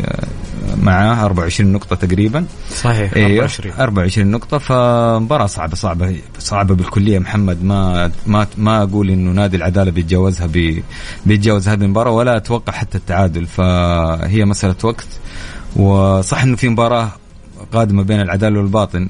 معاه 24 نقطة تقريبا. صحيح 24 إيه، 24 نقطة. فمباراة صعبة صعبة صعبة بالكلية محمد. ما ما ما أقول إنه نادي العدالة بيتجاوزها بي بيتجاوز هذه المباراة ولا أتوقع حتى التعادل. فهي مسألة وقت. وصح إنه في مباراة قادمة بين العدالة والباطن.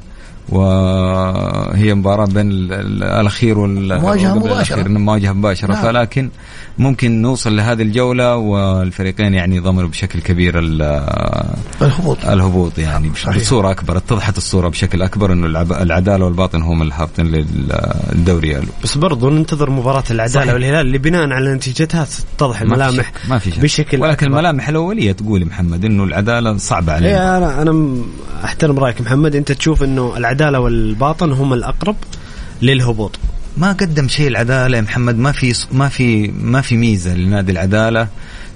وهي مباراة بين الأخير والمواجهة مباشرة. مواجهة مباشرة. نعم. فلكن ممكن نوصل لهذه الجولة والفريقين يعني ضمنوا بشكل كبير الهبوط. الهبوط يعني بصورة أكبر. اتضحت الصورة بشكل أكبر أنه العدالة والباطن هم الهابطين للدوري بس برضو ننتظر مباراة العدالة صحيح. والهلال اللي بناء على نتيجتها تتضح الملامح ما في شك. بشكل ولكن أكبر. الملامح الأولية تقول محمد أنه العدالة صعبة عليه إيه، أنا أنا أحترم رأيك محمد. أنت تشوف أنه العدالة والباطن هم الأقرب للهبوط. ما قدم شيء العدالة يا محمد؟ ما في ما في ما في ميزة لنادي العدالة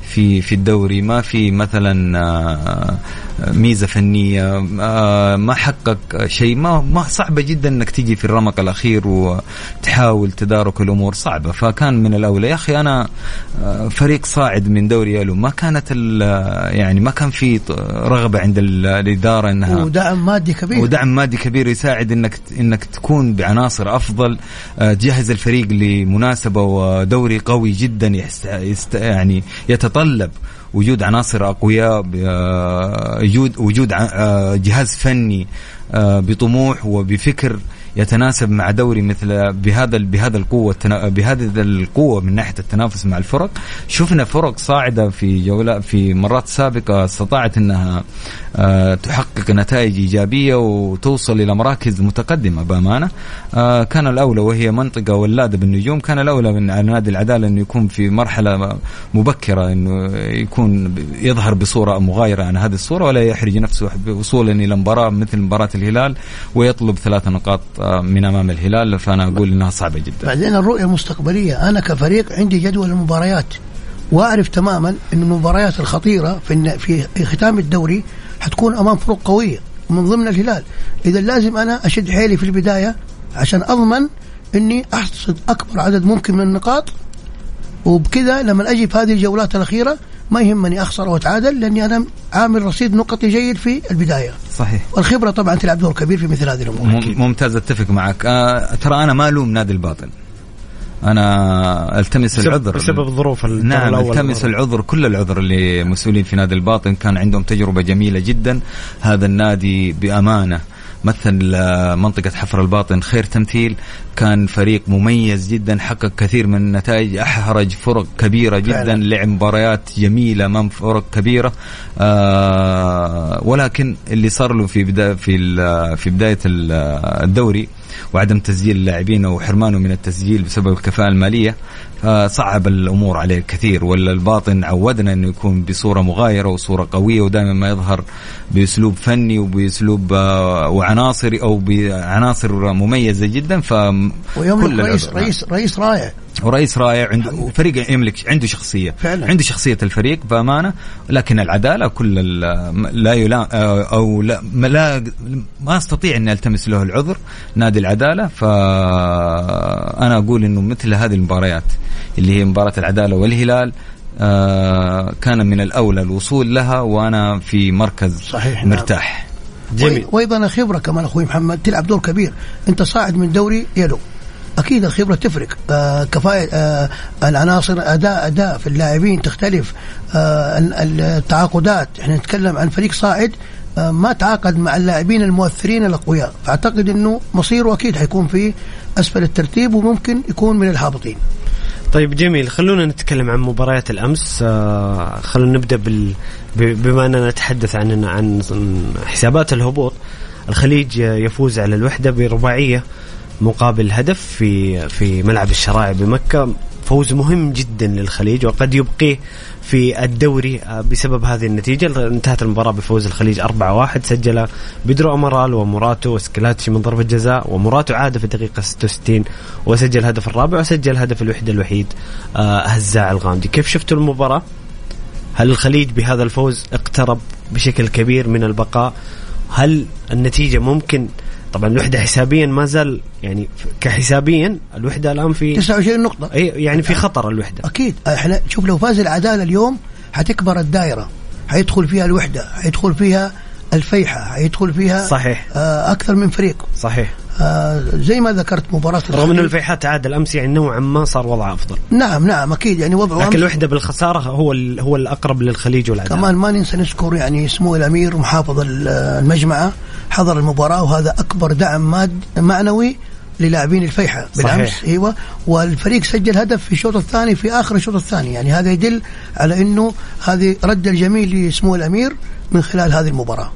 في في الدوري. ما في مثلا آه، ميزة فنية آه، ما حقق شيء ما ما صعبة جدا إنك تيجي في الرمق الأخير وتحاول تدارك الأمور صعبة. فكان من الأولى يا أخي أنا آه، فريق صاعد من دوري ألو ما كانت يعني ما كان في رغبة عند الإدارة إنها ودعم مادي كبير. ودعم مادي كبير يساعد إنك إنك تكون بعناصر أفضل تجهز الفريق لمناسبة ودوري قوي جدا يست يعني يتطلب. وجود عناصر أقوياء وجود وجود آه، جهاز فني آه، بطموح وبفكر يتناسب مع دوري مثل بهذا بهذا القوة بهذه القوة من ناحية التنافس مع الفرق. شفنا فرق صاعدة في جولات في مرات سابقة استطاعت إنها آه، تحقق نتائج إيجابية وتوصل إلى مراكز متقدمة بأمانة. آه، كان الأولى وهي منطقة ولادة بالنجوم كان الأولى من نادي العدالة إنه يكون في مرحلة مبكرة إنه يكون يظهر بصورة مغايرة عن هذه الصورة ولا يحرج نفسه وصولا إلى مباراة مثل مباراة الهلال ويطلب ثلاث نقاط من أمام الهلال فأنا أقول إنها صعبة جدا. بعدين الرؤية المستقبلية أنا كفريق عندي جدول المباريات وأعرف تماما إن المباريات الخطيرة في في ختام الدوري حتكون أمام فرق قوية من ضمن الهلال إذا لازم أنا أشد حيلي في البداية عشان أضمن إني أحصد أكبر عدد ممكن من النقاط وبكذا لما أجي في هذه الجولات الأخيرة ما يهمني أخسر أو أتعادل لأني أنا عامل رصيد نقطي جيد في البداية. صحيح. والخبرة طبعا تلعب دور كبير في مثل هذه الأمور. ممتاز أتفق معك. آه ترى أنا ما ألوم نادي الباطل أنا ألتمس بسبب العذر. بسبب ظروف نعم ألتمس العذر كل العذر لمسؤولين في نادي الباطن. كان عندهم تجربة جميلة جدا. هذا النادي بأمانة. مثل منطقة حفر الباطن خير تمثيل. كان فريق مميز جدا حقق كثير من النتائج. أحرج فرق كبيرة جدا فعلا. لعب مباريات جميلة أمام فرق كبيرة. آه ولكن اللي صار له في بداية في في بداية الدوري وعدم تسجيل اللاعبين أو حرمانه من التسجيل بسبب الكفاءة المالية فصعب الأمور عليه كثير. ولا الباطن عودنا انه يكون بصورة مغايرة وصورة قوية ودائما ما يظهر بأسلوب فني وبأسلوب آه، وعناصري أو بعناصر مميزة جدا ف ويوم رئيس رئيس رئيس رائع. ورئيس رائع عنده فريق يملك عنده شخصية فعلا. عنده شخصية الفريق بأمانة لكن العدالة كل لا يلا أو لا ما, لا ما أستطيع إني ألتمس له العذر نادي العدالة فأنا أقول إنه مثل هذه المباريات اللي هي مباراة العدالة والهلال آه كان من الأولى الوصول لها وأنا في مركز صحيح نعم. مرتاح نعم. جميل وأيضا خبره كمان أخوي محمد تلعب دور كبير أنت صاعد من دوري يلو أكيد الخبرة تفرق. آه كفاءه آه العناصر أداء أداء في اللاعبين تختلف. آه التعاقدات إحنا نتكلم عن فريق صاعد آه ما تعاقد مع اللاعبين المؤثرين الأقوياء. فأعتقد إنه مصيره أكيد حيكون في أسفل الترتيب وممكن يكون من الهابطين. طيب جميل. خلونا نتكلم عن مباريات الأمس. آه خلونا نبدأ بال بما أننا نتحدث عن عن حسابات الهبوط. الخليج يفوز على الوحدة برباعية. مقابل هدف في في ملعب الشرايع بمكة فوز مهم جدا للخليج وقد يبقيه في الدوري آه، بسبب هذه النتيجة انتهت المباراة بفوز الخليج 4-1 سجل بدرو أمرال وموراتو وسكلاتشي من ضربة جزاء وموراتو عاد في الدقيقة 66 وسجل الهدف الرابع وسجل هدف الوحدة الوحيد آه، هزاع الغامدي كيف شفتوا المباراة؟ هل الخليج بهذا الفوز اقترب بشكل كبير من البقاء؟ هل النتيجة ممكن طبعا الوحدة حسابيا ما زال يعني كحسابيا الوحدة الآن في 29 نقطة. إي يعني في خطر الوحدة. أكيد. إحنا شوف لو فاز العداله اليوم حتكبر الدائرة حيدخل فيها الوحدة حيدخل فيها الفيحة حيدخل فيها صحيح. آه أكثر من فريق. صحيح. آه زي ما ذكرت مباراة رغم أن الفيحة تعادل أمس يعني نوعا ما صار وضعه أفضل. نعم نعم أكيد. يعني وضعه لكن الوحدة بالخسارة هو هو الأقرب للخليج والعدالة كمان ما ننسى نذكر يعني سمو الأمير محافظ المجمعة. حضر المباراة وهذا أكبر دعم ماد معنوي للاعبين الفيحة بالأمس صحيح. أيوه والفريق سجل هدف في الشوط الثاني في آخر الشوط الثاني يعني هذا يدل على إنه هذه رد الجميل لسمو الأمير من خلال هذه المباراة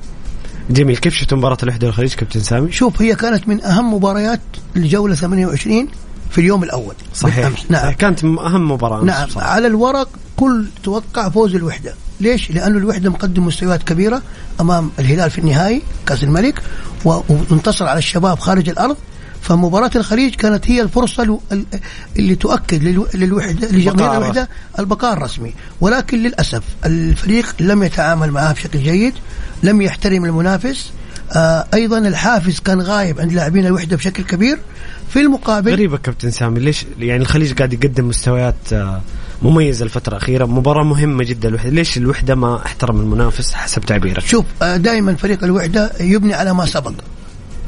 جميل كيف شفت مباراة الوحدة والخليج كابتن سامي؟ شوف هي كانت من أهم مباريات الجولة 28 في اليوم الأول صحيح بالأمس. نعم صحيح. كانت أهم مباراة نعم صحيح. على الورق كل توقع فوز الوحدة ليش؟ لأنه الوحدة مقدم مستويات كبيرة أمام الهلال في النهائي كأس الملك وانتصر على الشباب خارج الأرض. فمباراة الخليج كانت هي الفرصة اللي تؤكد للوحدة لجماهير الوحدة البقاء الرسمي. ولكن للأسف الفريق لم يتعامل معها بشكل جيد لم يحترم المنافس. آه أيضا الحافز كان غايب عند لاعبين الوحدة بشكل كبير. في المقابل غريبة كابتن سامي ليش يعني الخليج قاعد يقدم مستويات آه مميزة الفترة الأخيرة مباراة مهمة جدا. الوحدة ليش الوحدة ما احترم المنافس حسب تعبيرك؟ شوف آه دائما فريق الوحدة يبني على ما سبق.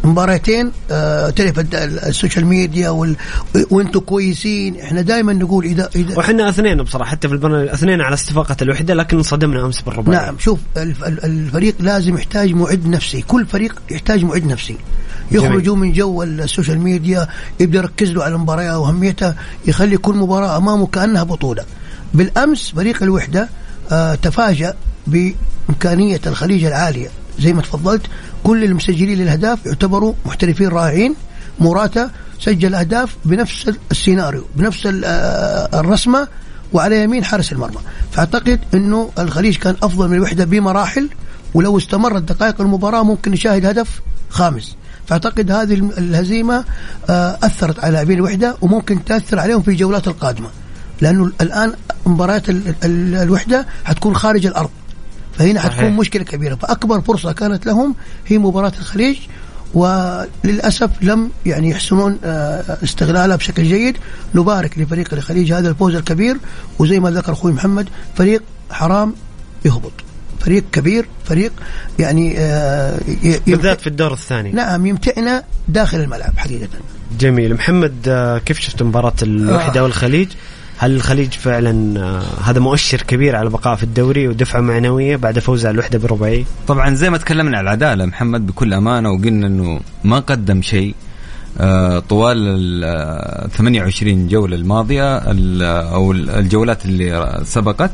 مباراتين آه تعرف ال social media وال... وأنتم كويسين. إحنا دائما نقول اذا اذا وإحنا اثنين بصراحة حتى في البرنامج اثنين على استفاقه الوحدة لكن انصدمنا أمس بالرباعية. نعم شوف الفريق لازم يحتاج معد نفسي. كل فريق يحتاج معد نفسي. يخرجوا من جو ال social media يبدأ يركز له على المباراة وأهميتها يخلي كل مباراة أمامه كأنها بطولة. بالأمس فريق الوحدة آه تفاجأ بإمكانية الخليج العالية. زي ما تفضلت كل المسجلين للأهداف يعتبروا محترفين رائعين موراتا سجل أهداف بنفس السيناريو بنفس ال- آه، الرسمة وعلى يمين حارس المرمى. فأعتقد إنه الخليج كان أفضل من الوحدة بمراحل ولو استمرت دقائق المباراة ممكن نشاهد هدف خامس. فأعتقد هذه الهزيمة آه، أثرت على لاعبين الوحده وممكن تأثر عليهم في الجولات القادمة. لأنه الآن مباريات ال- ال- الوحدة حتكون خارج الأرض. فهنا صحيح. حتكون مشكلة كبيرة. فأكبر فرصة كانت لهم هي مباراة الخليج وللأسف لم يعني يحسنون آه، استغلالها بشكل جيد. نبارك لفريق الخليج هذا الفوز الكبير وزي ما ذكر أخوي محمد فريق حرام يهبط. فريق كبير فريق يعني آه، بالذات في الدور الثاني. نعم يمتعنا داخل الملعب حقيقة. جميل. محمد آه، كيف شفت مباراة الوحدة آه. والخليج؟ هل الخليج فعلا آه، هذا مؤشر كبير على البقاء في الدوري ودفعة معنوية بعد فوز على الوحدة برباعية طبعا زي ما تكلمنا على العدالة محمد بكل أمانة وقلنا إنه ما قدم شيء. طوال ال آه، 28 جولة الماضية ال- أو ال- الجولات اللي سبقت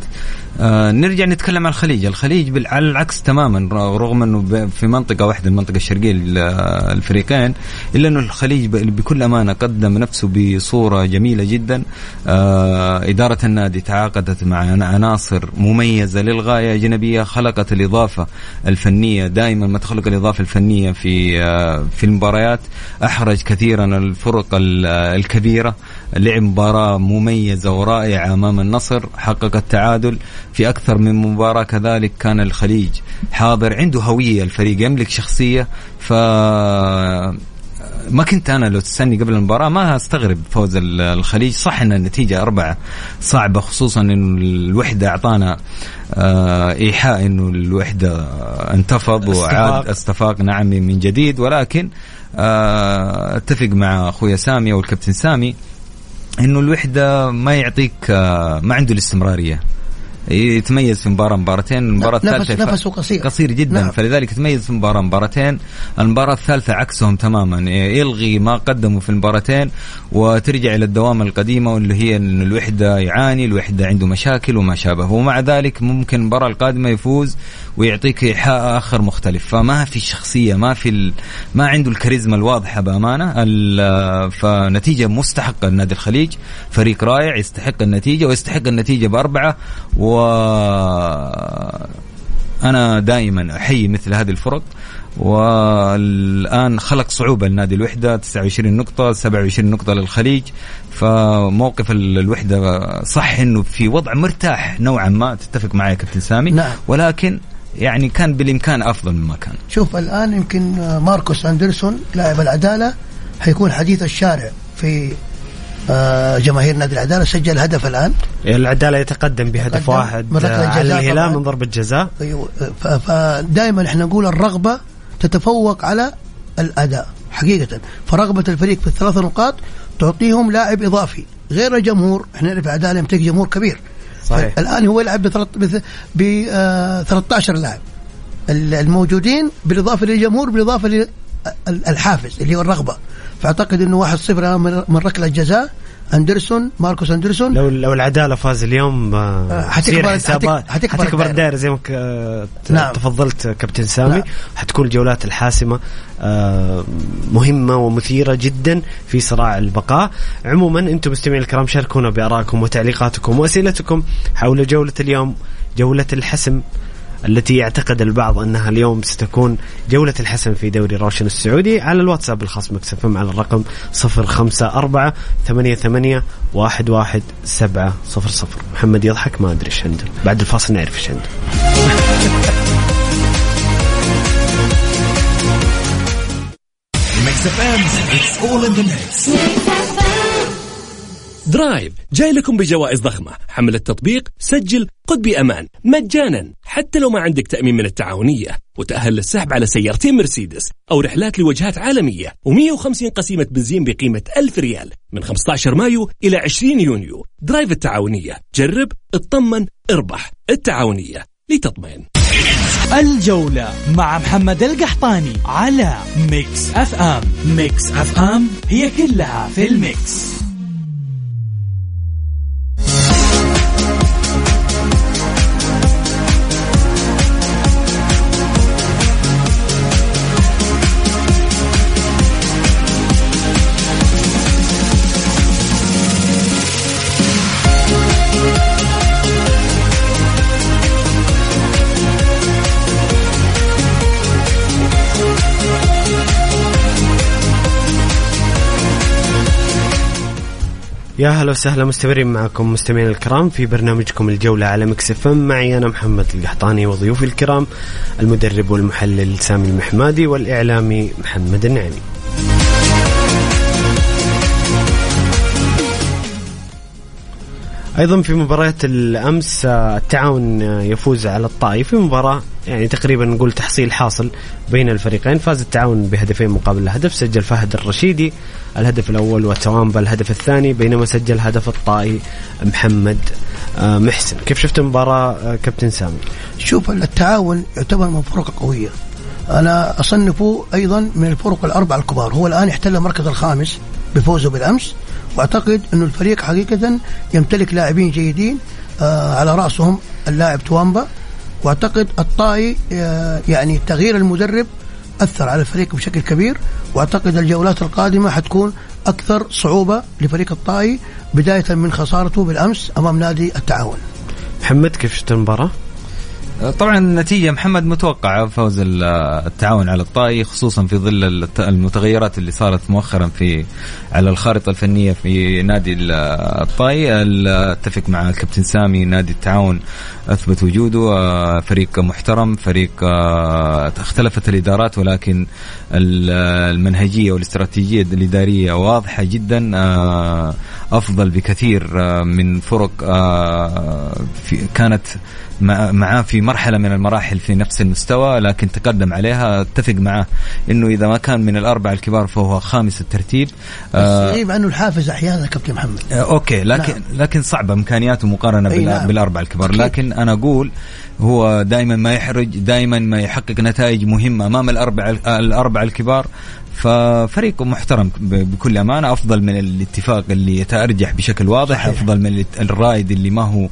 آه، نرجع نتكلم عن الخليج، الخليج على العكس تماما رغم إنه في منطقة واحدة المنطقة الشرقية للفريقين إلا إنه الخليج بكل أمانة قدم نفسه بصورة جميلة جدا. آه، إدارة النادي تعاقدت مع عناصر مميزة للغاية أجنبية خلقت الإضافة الفنية دائما ما تخلق الإضافة الفنية في آه، في المباريات أحرج كثيرا الفرق ال- الكبيرة. لعب مباراة مميزة ورائعة أمام النصر حقق التعادل في أكثر من مباراة كذلك كان الخليج حاضر عنده هوية الفريق يملك شخصية ف ما كنت أنا لو تسألني قبل المباراة ما أستغرب فوز ال- الخليج. صح إن النتيجة أربعة صعبة خصوصا انه الوحدة أعطانا آه، إيحاء إنه الوحدة انتفض وعاد استفاق. استفاق نعم من جديد. ولكن آه، أتفق مع اخويا سامي أو الكابتن سامي إنه الوحدة ما يعطيك آه، ما عنده الاستمرارية. يتميز في مباراة مباراتين المباراة الثالثة نفسه قصير. قصير جدا. نعم. فلذلك يتميز في مباراة مباراتين. المباراة الثالثة عكسهم تماما. يلغي ما قدموا في المباراتين وترجع إلى الدوامه القديمة واللي هي إن الوحدة يعاني الوحدة عنده مشاكل وما شابه. ومع ذلك ممكن المباراة القادمة يفوز ويعطيك إيحاء آخر مختلف. فما في الشخصيه ما في ال... ما عنده الكاريزما الواضحة بأمانة. ال... فنتيجة مستحقة لنادي الخليج. فريق رائع يستحق النتيجة ويستحق النتيجة بأربعة. و أنا دائما أحيي مثل هذه الفرق. والآن خلق صعوبة لنادي الوحدة. 29 نقطة 27 نقطة للخليج. فموقف ال- الوحدة صح إنه في وضع مرتاح نوعا ما. تتفق معي كابتن سامي. نعم. ولكن يعني كان بالإمكان أفضل مما كان. شوف الآن يمكن ماركوس أندرسون لاعب العدالة حيكون حديث الشارع في آه، جماهير نادي العدالة. سجل هدف الآن. العدالة يتقدم بهدف واحد آه، على جزاء الهلال. من ضربة جزاء. أيوة، ف- فدائما إحنا نقول الرغبة تتفوق على الأداء حقيقة. فرغبة الفريق في الثلاث نقاط تعطيهم لاعب إضافي. غير الجمهور إحنا نعرف العدالة يمتلك جمهور كبير. صحيح. الآن هو يلعب ب 13 لاعب. ال- الموجودين بالإضافة للجمهور بالإضافة للحافز اللي هو الرغبة. فأعتقد إنه 1-0 الآن من من ركلة جزاء أندرسون ماركوس أندرسون لو لو العدالة فاز اليوم آه، آه، حتكبر- حسابات حتك- حتكبر حتكبر. الدائرة زي ما نعم. تفضلت كابتن سامي نعم. حتكون الجولات الحاسمة آه، مهمة ومثيرة جدا في صراع البقاء عموما أنتم مستمعين الكرام شاركونا بارائكم وتعليقاتكم وأسئلتكم حول جولة اليوم جولة الحسم التي يعتقد البعض أنها اليوم ستكون جولة الحسم في دوري روشن السعودي على الواتساب الخاص مكسفم على الرقم 054 88 11700 محمد يضحك ما أدري إيش عنده بعد الفاصل نعرف إيش عنده درايف جاي لكم بجوائز ضخمة. حمل التطبيق سجل قد بأمان. مجانا. حتى لو ما عندك تأمين من التعاونية. وتأهل للسحب على سيارتين مرسيدس. أو رحلات لوجهات عالمية. و150 قسيمة بنزين بقيمة 1000 ريال. من 15 مايو إلى 20 يونيو. درايف التعاونية. جرب اطمن اربح. التعاونية. لتطمئن. الجولة مع محمد القحطاني على ميكس أف أم. ميكس أف أم هي كلها في ال mix. يا هلا وسهلا مستمرين معكم مستمعين الكرام في برنامجكم الجولة على مكسف معي أنا محمد القحطاني وضيوفي الكرام المدرب والمحلل سامي المحمادي والإعلامي محمد النعمي. أيضا في مباريات الأمس آه، التعاون آه، يفوز على الطائف. في مباراة يعني تقريبا نقول تحصيل حاصل بين الفريقين. فاز التعاون بهدفين مقابل هدف سجل فهد الرشيدي الهدف الأول وتوامبا الهدف الثاني بينما سجل هدف الطائي محمد آه، محسن. كيف شفت المباراة كابتن سامي؟ شوف التعاون يعتبر من فرق قوية. أنا أصنفه أيضا من الفرق الاربع الكبار. هو الآن احتل المركز الخامس بفوزه بالأمس. وأعتقد انه الفريق حقيقة يمتلك لاعبين جيدين آه على رأسهم اللاعب توامبا وأعتقد الطائي آه يعني تغيير المدرب أثر على الفريق بشكل كبير وأعتقد الجولات القادمة حتكون أكثر صعوبة لفريق الطائي بداية من خسارته بالأمس أمام نادي التعاون. محمد كيف شفت المباراة؟ طبعا النتيجة محمد متوقعة فوز التعاون على الطائي خصوصا في ظل المتغيرات اللي صارت مؤخرا في على الخارطة الفنية في نادي الطائي. أتفق مع الكابتن سامي نادي التعاون أثبت وجوده. فريق محترم فريق اختلفت الإدارات ولكن المنهجية والاستراتيجية الإدارية واضحة جدا. أفضل بكثير من فرق كانت معاه في مرحلة من المراحل في نفس المستوى لكن تقدم عليها اتفق معه إنه إذا ما كان من الأربعة الكبار فهو خامس الترتيب آه يغيب عنه الحافز أحيانا كابتن محمد آه أوكي لكن نعم. لكن صعبة إمكانياته مقارنة نعم. بالأربعة الكبار أكيد. لكن أنا أقول هو دائما ما يحرج دائما ما يحقق نتائج مهمة أمام الأربعة الأربعة الكبار ففريق محترم بكل أمانة أفضل من الاتفاق اللي يتأرجح بشكل واضح صحيح. أفضل من الرايد اللي ما هو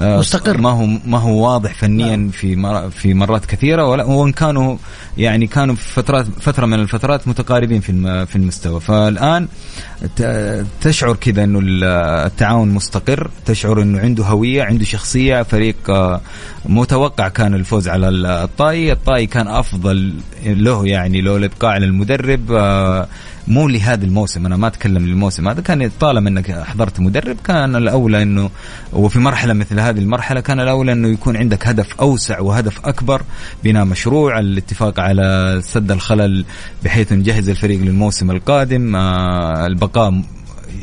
آه، مستقر ما هو ما هو واضح فنيا نعم. في في مرات كثيرة وإن كانوا يعني كانوا في فترات فترة من الفترات متقاربين في في المستوى فالآن تشعر كذا إنه التعاون مستقر تشعر إنه عنده هوية عنده شخصية فريق آه، متوقع كان الفوز على الطائي الطائي كان أفضل له يعني لو الإبقاء على المدرب آه، مو لهذا الموسم أنا ما أتكلم للموسم هذا. كان طالما إنك احضرت مدرب كان الاولى إنه وفي مرحلة مثل هذه المرحلة كان الاولى إنه يكون عندك هدف أوسع وهدف أكبر بناء مشروع الاتفاق على سد الخلل بحيث نجهز الفريق للموسم القادم. آه، البقاء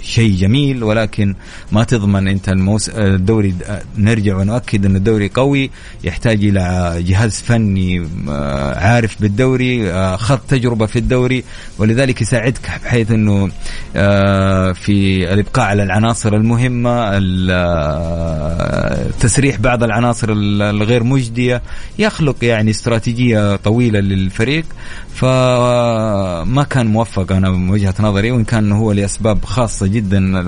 شيء جميل ولكن ما تضمن أنت الموس... الدوري نرجع ونؤكد أن الدوري قوي يحتاج إلى جهاز فني آه، عارف بالدوري آه، خط تجربة في الدوري ولذلك يساعدك بحيث أنه آه، في الإبقاء على العناصر المهمة تسريح بعض العناصر الغير مجدية يخلق يعني استراتيجية طويلة للفريق. فما كان موفق أنا من وجهة نظري وإن كان هو لأسباب خاصة جدا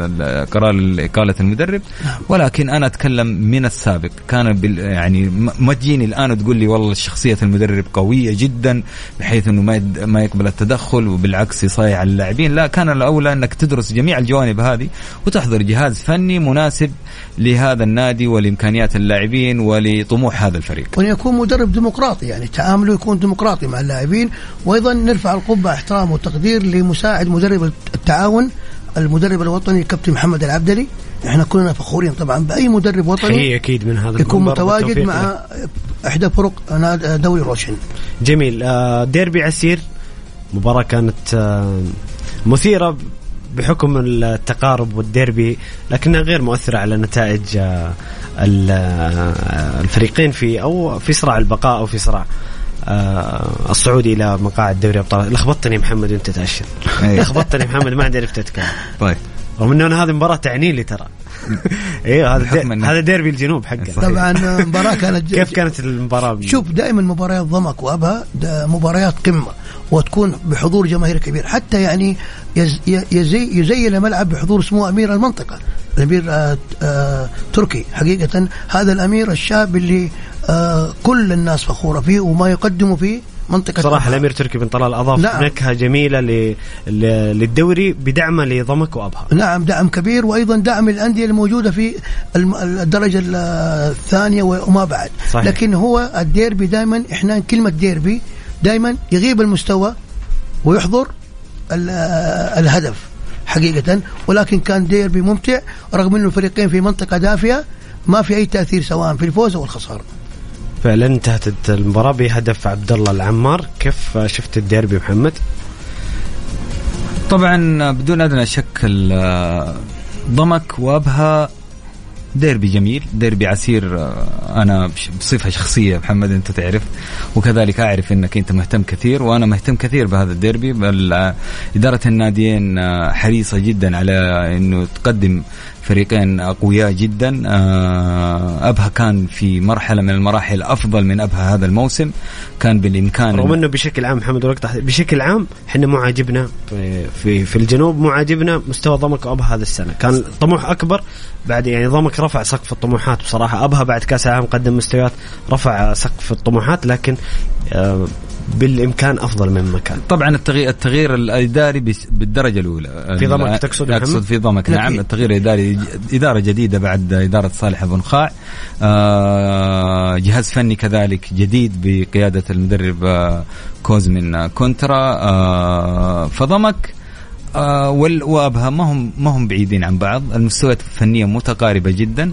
قرار إقالة المدرب. ولكن أنا أتكلم من السابق. كان يعني ما تجيني الآن تقول لي والله شخصية المدرب قوية جدا بحيث إنه ما ما يقبل التدخل وبالعكس يصايع اللاعبين. لا كان الأولى أنك تدرس جميع الجوانب هذه وتحضر جهاز فني مناسب لهذا النادي ولإمكانيات اللاعبين ولطموح هذا الفريق. وان يكون مدرب ديمقراطي يعني تعامله يكون ديمقراطي مع اللاعبين وأيضا نرفع القبعه احترام وتقدير لمساعد مدرب التعاون المدرب الوطني كابتن محمد العبدلي. إحنا كلنا فخورين طبعا بأي مدرب وطني أكيد من هذا يكون متواجد مع إحدى فرق دوري روشن. جميل. آه، ديربي عسير. مباراة كانت آه، مثيرة بحكم التقارب والديربي لكنها غير مؤثرة على نتائج آه، الفريقين في أو في صراع البقاء أو في صراع. الصعود إلى مقاعد دوري أبطال. لخبطتني محمد وأنت تأشر. أيه. لخبطتني محمد ما عندي عرفت اتكلم طيب. رغم انه أنا هذه مباراة تعني لي ترى. أيوه هذا دي... هذا ديربي الجنوب حقه. طبعا مباراة كانت كيف كانت المباراة؟ شوف دائما مباريات ضمك وأبها مباريات قمة. وتكون بحضور جماهير كبير حتى يعني يز يزي يزين الملعب بحضور سمو أمير المنطقة الأمير آه آه تركي حقيقة هذا الأمير الشاب اللي آه كل الناس فخورة فيه وما يقدمه في منطقة صراحة أبها. الأمير تركي بن طلال أضاف نعم. ل... ل... للدوري بدعمه لضمك وأبها نعم دعم كبير وأيضا دعم الأندية الموجودة في الدرجة الثانية وما بعد صحيح. لكن هو الديربي دائما إحنا كلمة ديربي دائما يغيب المستوى ويحضر ال- الهدف حقيقة. ولكن كان ديربي ممتع رغم إنه الفريقين في منطقة دافئه ما في أي تأثير سواء في الفوز أو الخسارة. فعلا انتهت المباراة بهدف عبد الله العمار. كيف شفت الديربي محمد؟ طبعا بدون أدنى شك ال- ضمك وابها ديربي جميل ديربي عسير آه، أنا بصفة شخصية. محمد أنت تعرف. وكذلك أعرف إنك أنت مهتم كثير وأنا مهتم كثير بهذا الديربي. بل آه، إدارة الناديين آه، حريصة جدا على إنه تقدم فريقين أقوياء جدا. آه، أبها كان في مرحلة من المراحل أفضل من أبها هذا الموسم. كان بالإمكان رغم إنه بشكل عام محمد بشكل عام إحنا مو عاجبنا. في, في في الجنوب مو عاجبنا مستوى ضمك وابها هذا السنة. كان طموح أكبر بعد يعني ضمك رفع سقف الطموحات بصراحة. أبها بعد كأس العالم قدم مستويات رفع سقف الطموحات لكن آه، بالإمكان أفضل مما كان طبعا التغيير التغيير الإداري بس- بالدرجة الأولى. في ضمك تقصد أقصد؟ في ضمك. نعم. التغيير الإداري إدارة جديدة بعد إدارة صالح بن خاع آه، جهاز فني كذلك جديد بقيادة المدرب آه، كوزمين كونترا. آه، فضمك آه، وأبها ما هم ما هم بعيدين عن بعض. المستويات الفنية متقاربة جدا.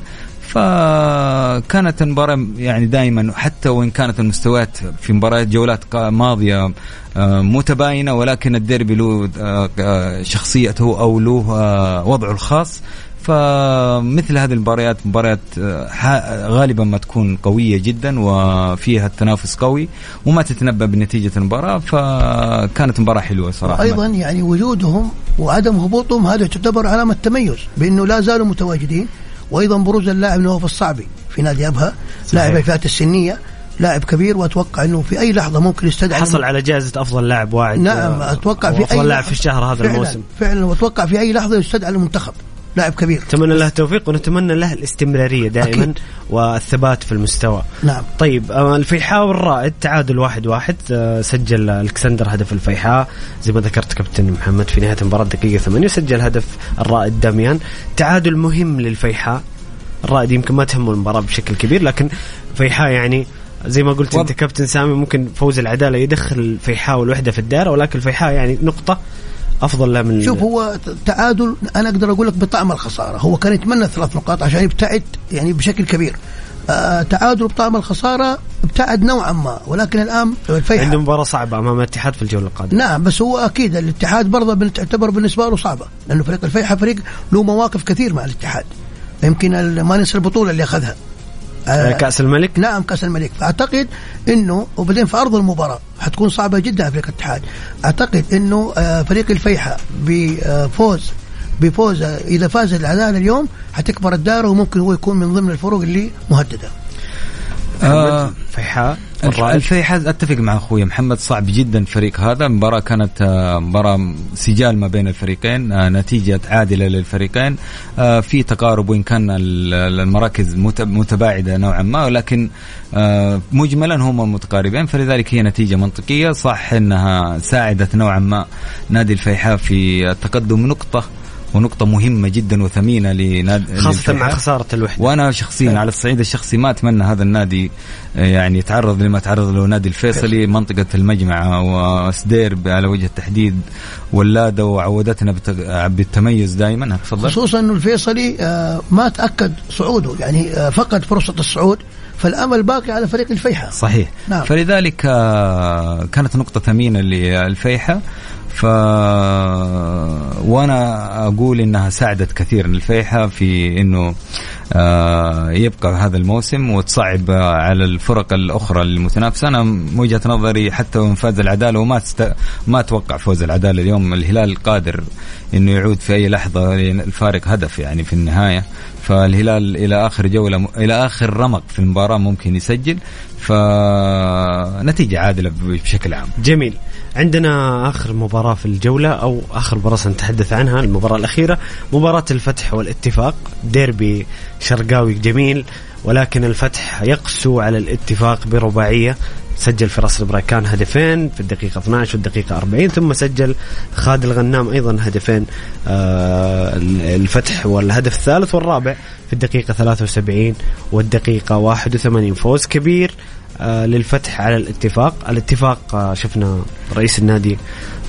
فكانت المباراة يعني دائما حتى وإن كانت المستويات في مباريات جولات ماضية آه، متباينة ولكن الديربي له آه، آه، شخصيته أو له وضعه الخاص. فمثل هذه المباريات مباريات غالبا ما تكون قوية جدا وفيها التنافس قوي وما تتنبأ بنتيجة المباراة. فكانت مباراة حلوة صراحة. أيضا يعني وجودهم وعدم هبوطهم هذا تعتبر علامة تميز بأنه لا زالوا متواجدين. وأيضا بروز اللاعب نواف الصعبي. في نادي ابها لاعب الفئات السنية لاعب كبير وأتوقع إنه في أي لحظة ممكن يستدعي حصل على جائزة أفضل لاعب واعد. نعم أتوقع في اي أفضل لاعب في الشهر هذا فعلاً الموسم. فعلا وأتوقع في أي لحظة يستدعى المنتخب. لاعب كبير. نتمنى له التوفيق ونتمنى له الاستمرارية دائما أكيد. والثبات في المستوى. نعم. طيب آه، الفيحاء والرائد تعادل واحد واحد آه، سجل ألكسندر هدف الفيحاء. زي ما ذكرت كابتن محمد في نهاية المباراة دقيقة 8 سجل هدف الرائد داميان. تعادل مهم للفيحاء. الرائد يمكن ما تهمه المباراة بشكل كبير لكن فيحاء يعني زي ما قلت أنت كابتن سامي ممكن فوز العدالة يدخل الفيحاء والوحدة في الدائرة ولكن الفيحاء يعني نقطة أفضل له من شوف هو تعادل أنا أقدر أقول لك بطعم الخسارة. هو كان يتمنى ثلاث نقاط عشان يبتعد يعني بشكل كبير. آه تعادل بطعم الخسارة ابتعد نوعا ما ولكن الآن الفيحاء عنده مباراة صعبة أمام الاتحاد في الجولة القادمة. نعم بس هو أكيد الاتحاد برضه تعتبر بالنسبة له صعبة لأنه فريق الفيحاء فريق له مواقف كثير مع الاتحاد. يمكن ما ننسى البطولة اللي أخذها. كأس الملك؟ نعم كأس الملك. فأعتقد إنه وبعدين في أرض المباراة حتكون صعبة جدا على فريق الاتحاد. أعتقد إنه آه، فريق الفيحاء بفوز بفوز آه، إذا فاز العدالة اليوم حتكبر الدائره وممكن هو يكون من ضمن الفرق اللي مهددة. آه. فيحاء الفيحاء أتفق مع أخوي محمد صعب جدا الفريق هذا. المباراه كانت آه، مباراة سجال ما بين الفريقين آه، نتيجة عادلة للفريقين. آه، في تقارب وإن كان ال- المراكز مت- متباعدة نوعا ما ولكن مجملا هم متقاربين. فلذلك هي نتيجة منطقية. صح إنها ساعدت نوعا ما نادي الفيحاء في التقدم نقطة ونقطة مهمة جدا وثمينة لنادي خاصة مع للفيحاء. خسارة الوحدة. وأنا شخصيا على الصعيد الشخصي ما أتمنى هذا النادي آه، يعني يتعرض لما تعرض له نادي الفيصلي منطقة المجمع وسدير على وجه التحديد ولاده وعودتنا بت- بالتميز دائما. تفضل. خصوصا إنه الفيصلي آه، ما تأكد صعوده يعني آه، فقد فرصة الصعود فالأمل باقي على فريق الفيحاء. صحيح. نعم. فلذلك كانت نقطة ثمينة للفيحة ف وأنا أقول انها ساعدت كثير الفيحة في انه يبقى هذا الموسم وتصعب على الفرق الأخرى المتنافسة. أنا وجهة نظري حتى وإن فاز العدالة وما تست... ما أتوقع فوز العدالة اليوم. الهلال قادر إنه يعود في أي لحظة الفارق هدف يعني في النهاية. فالهلال إلى آخر جولة إلى آخر رمق في المباراة ممكن يسجل. فنتيجة عادلة بشكل عام. جميل. عندنا آخر مباراة في الجولة أو آخر مباراة سنتحدث عنها المباراة الأخيرة مباراة الفتح والاتفاق ديربي شرقاوي جميل ولكن الفتح يقسو على الاتفاق برباعية. سجل فراس البراكان هدفين في الدقيقة 12 والدقيقة 40 ثم سجل خالد الغنام أيضا هدفين آه الفتح والهدف الثالث والرابع في الدقيقة 73 والدقيقة 81 فوز كبير آه للفتح على الاتفاق. الاتفاق آه شفنا رئيس النادي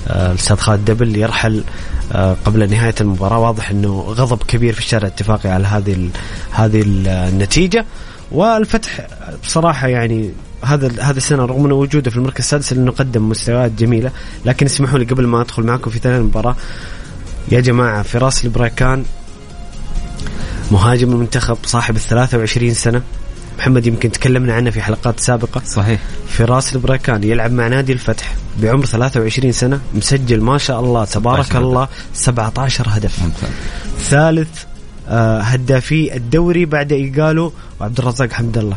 الأستاذ خالد دبل يرحل آه، قبل نهاية المباراة. واضح إنه غضب كبير في الشارع الاتفاقي على هذه هذه النتيجة. والفتح بصراحة يعني هذا هذا السنة رغم إنه وجوده في المركز السادس انه قدم مستويات جميلة لكن اسمحوا لي قبل ما أدخل معكم في ثاني المباراة. يا جماعة فراس البراكان مهاجم المنتخب صاحب ال 23 سنة. محمد يمكن تكلمنا عنه في حلقات سابقة. صحيح. فراس البركان يلعب مع نادي الفتح بعمر 23 سنة مسجل ما شاء الله تبارك الله. 17 هدف. ممتاز. ثالث آه هدافي الدوري بعد إيقالو وعبد الرزاق حمد الله.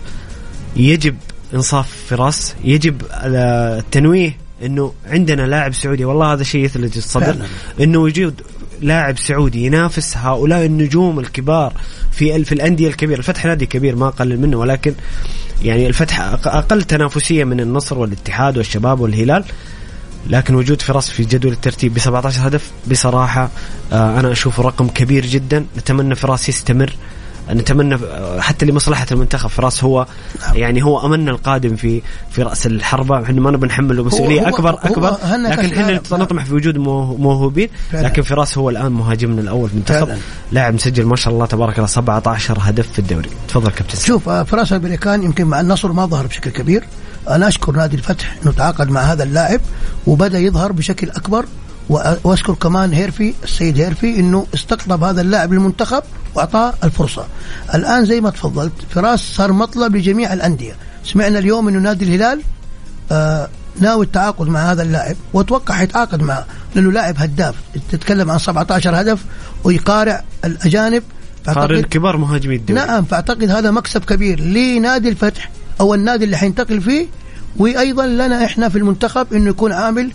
يجب إنصاف فراس يجب التنويه إنه عندنا لاعب سعودي والله هذا شيء يثلج الصدر إنه وجود لاعب سعودي ينافس هؤلاء النجوم الكبار في في الأندية الكبيرة، الفتح نادي كبير ما اقلل منه ولكن يعني الفتح أقل تنافسية من النصر والاتحاد والشباب والهلال. لكن وجود فراس في جدول الترتيب ب 17 هدف بصراحة آه، أنا أشوفه رقم كبير جدا. نتمنى فراس يستمر. نتمنى حتى لمصلحة المنتخب فراس هو يعني هو املنا القادم في في رأس الحربة. إحنا ما نبي نحمله مسؤوليه هو اكبر هو أكبر. لكن إحنا نطمح في وجود موهوبين. لكن فراس هو الآن مهاجمنا الأول في المنتخب. لاعب مسجل ما شاء الله تبارك الله 17 هدف في الدوري. تفضل كابتن شوف آه، فراس البريكان يمكن مع النصر ما ظهر بشكل كبير. أنا أشكر نادي الفتح إنه تعاقد مع هذا اللاعب وبدأ يظهر بشكل أكبر واذكر كمان هيرفي السيد هيرفي إنه استقطب هذا اللاعب للمنتخب وأعطاه الفرصة. الآن زي ما تفضلت فراس صار مطلب لجميع الأندية، سمعنا اليوم إنه نادي الهلال آه ناوي التعاقد مع هذا اللاعب وأتوقع حيتعاقد معه لأنه لاعب هداف. تتكلم عن 17 هدف ويقارع الأجانب قارن كبار مهاجمي الدوري نعم فأعتقد هذا مكسب كبير لنادي الفتح أو النادي اللي حينتقل فيه وأيضا لنا إحنا في المنتخب إنه يكون عامل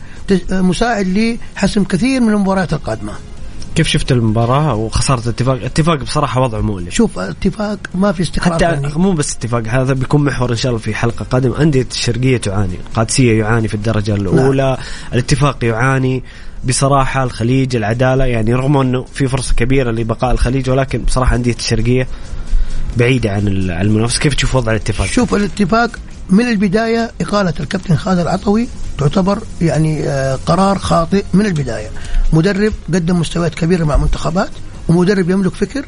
مساعد لحسم كثير من المباريات القادمة. كيف شفت المباراة وخسارة اتفاق؟ اتفاق بصراحة وضعه مؤلم. شوف اتفاق ما في استقرار حتى فني. مو بس اتفاق هذا بيكون محور إن شاء الله في حلقة قادمة. أندية الشرقية تعاني القادسية يعاني في الدرجة الأولى نعم. الاتفاق يعاني. بصراحة الخليج العدالة يعني رغم أنه في فرصة كبيرة لبقاء الخليج ولكن بصراحة أندية الشرقية بعيدة عن المنافسة كيف تشوف وضع الاتفاق؟ شوف الاتفاق من البداية إقالة الكابتن خالد العطوي تعتبر يعني آه، قرار خاطئ من البداية. مدرب قدم مستويات كبيرة مع منتخبات ومدرب يملك فكر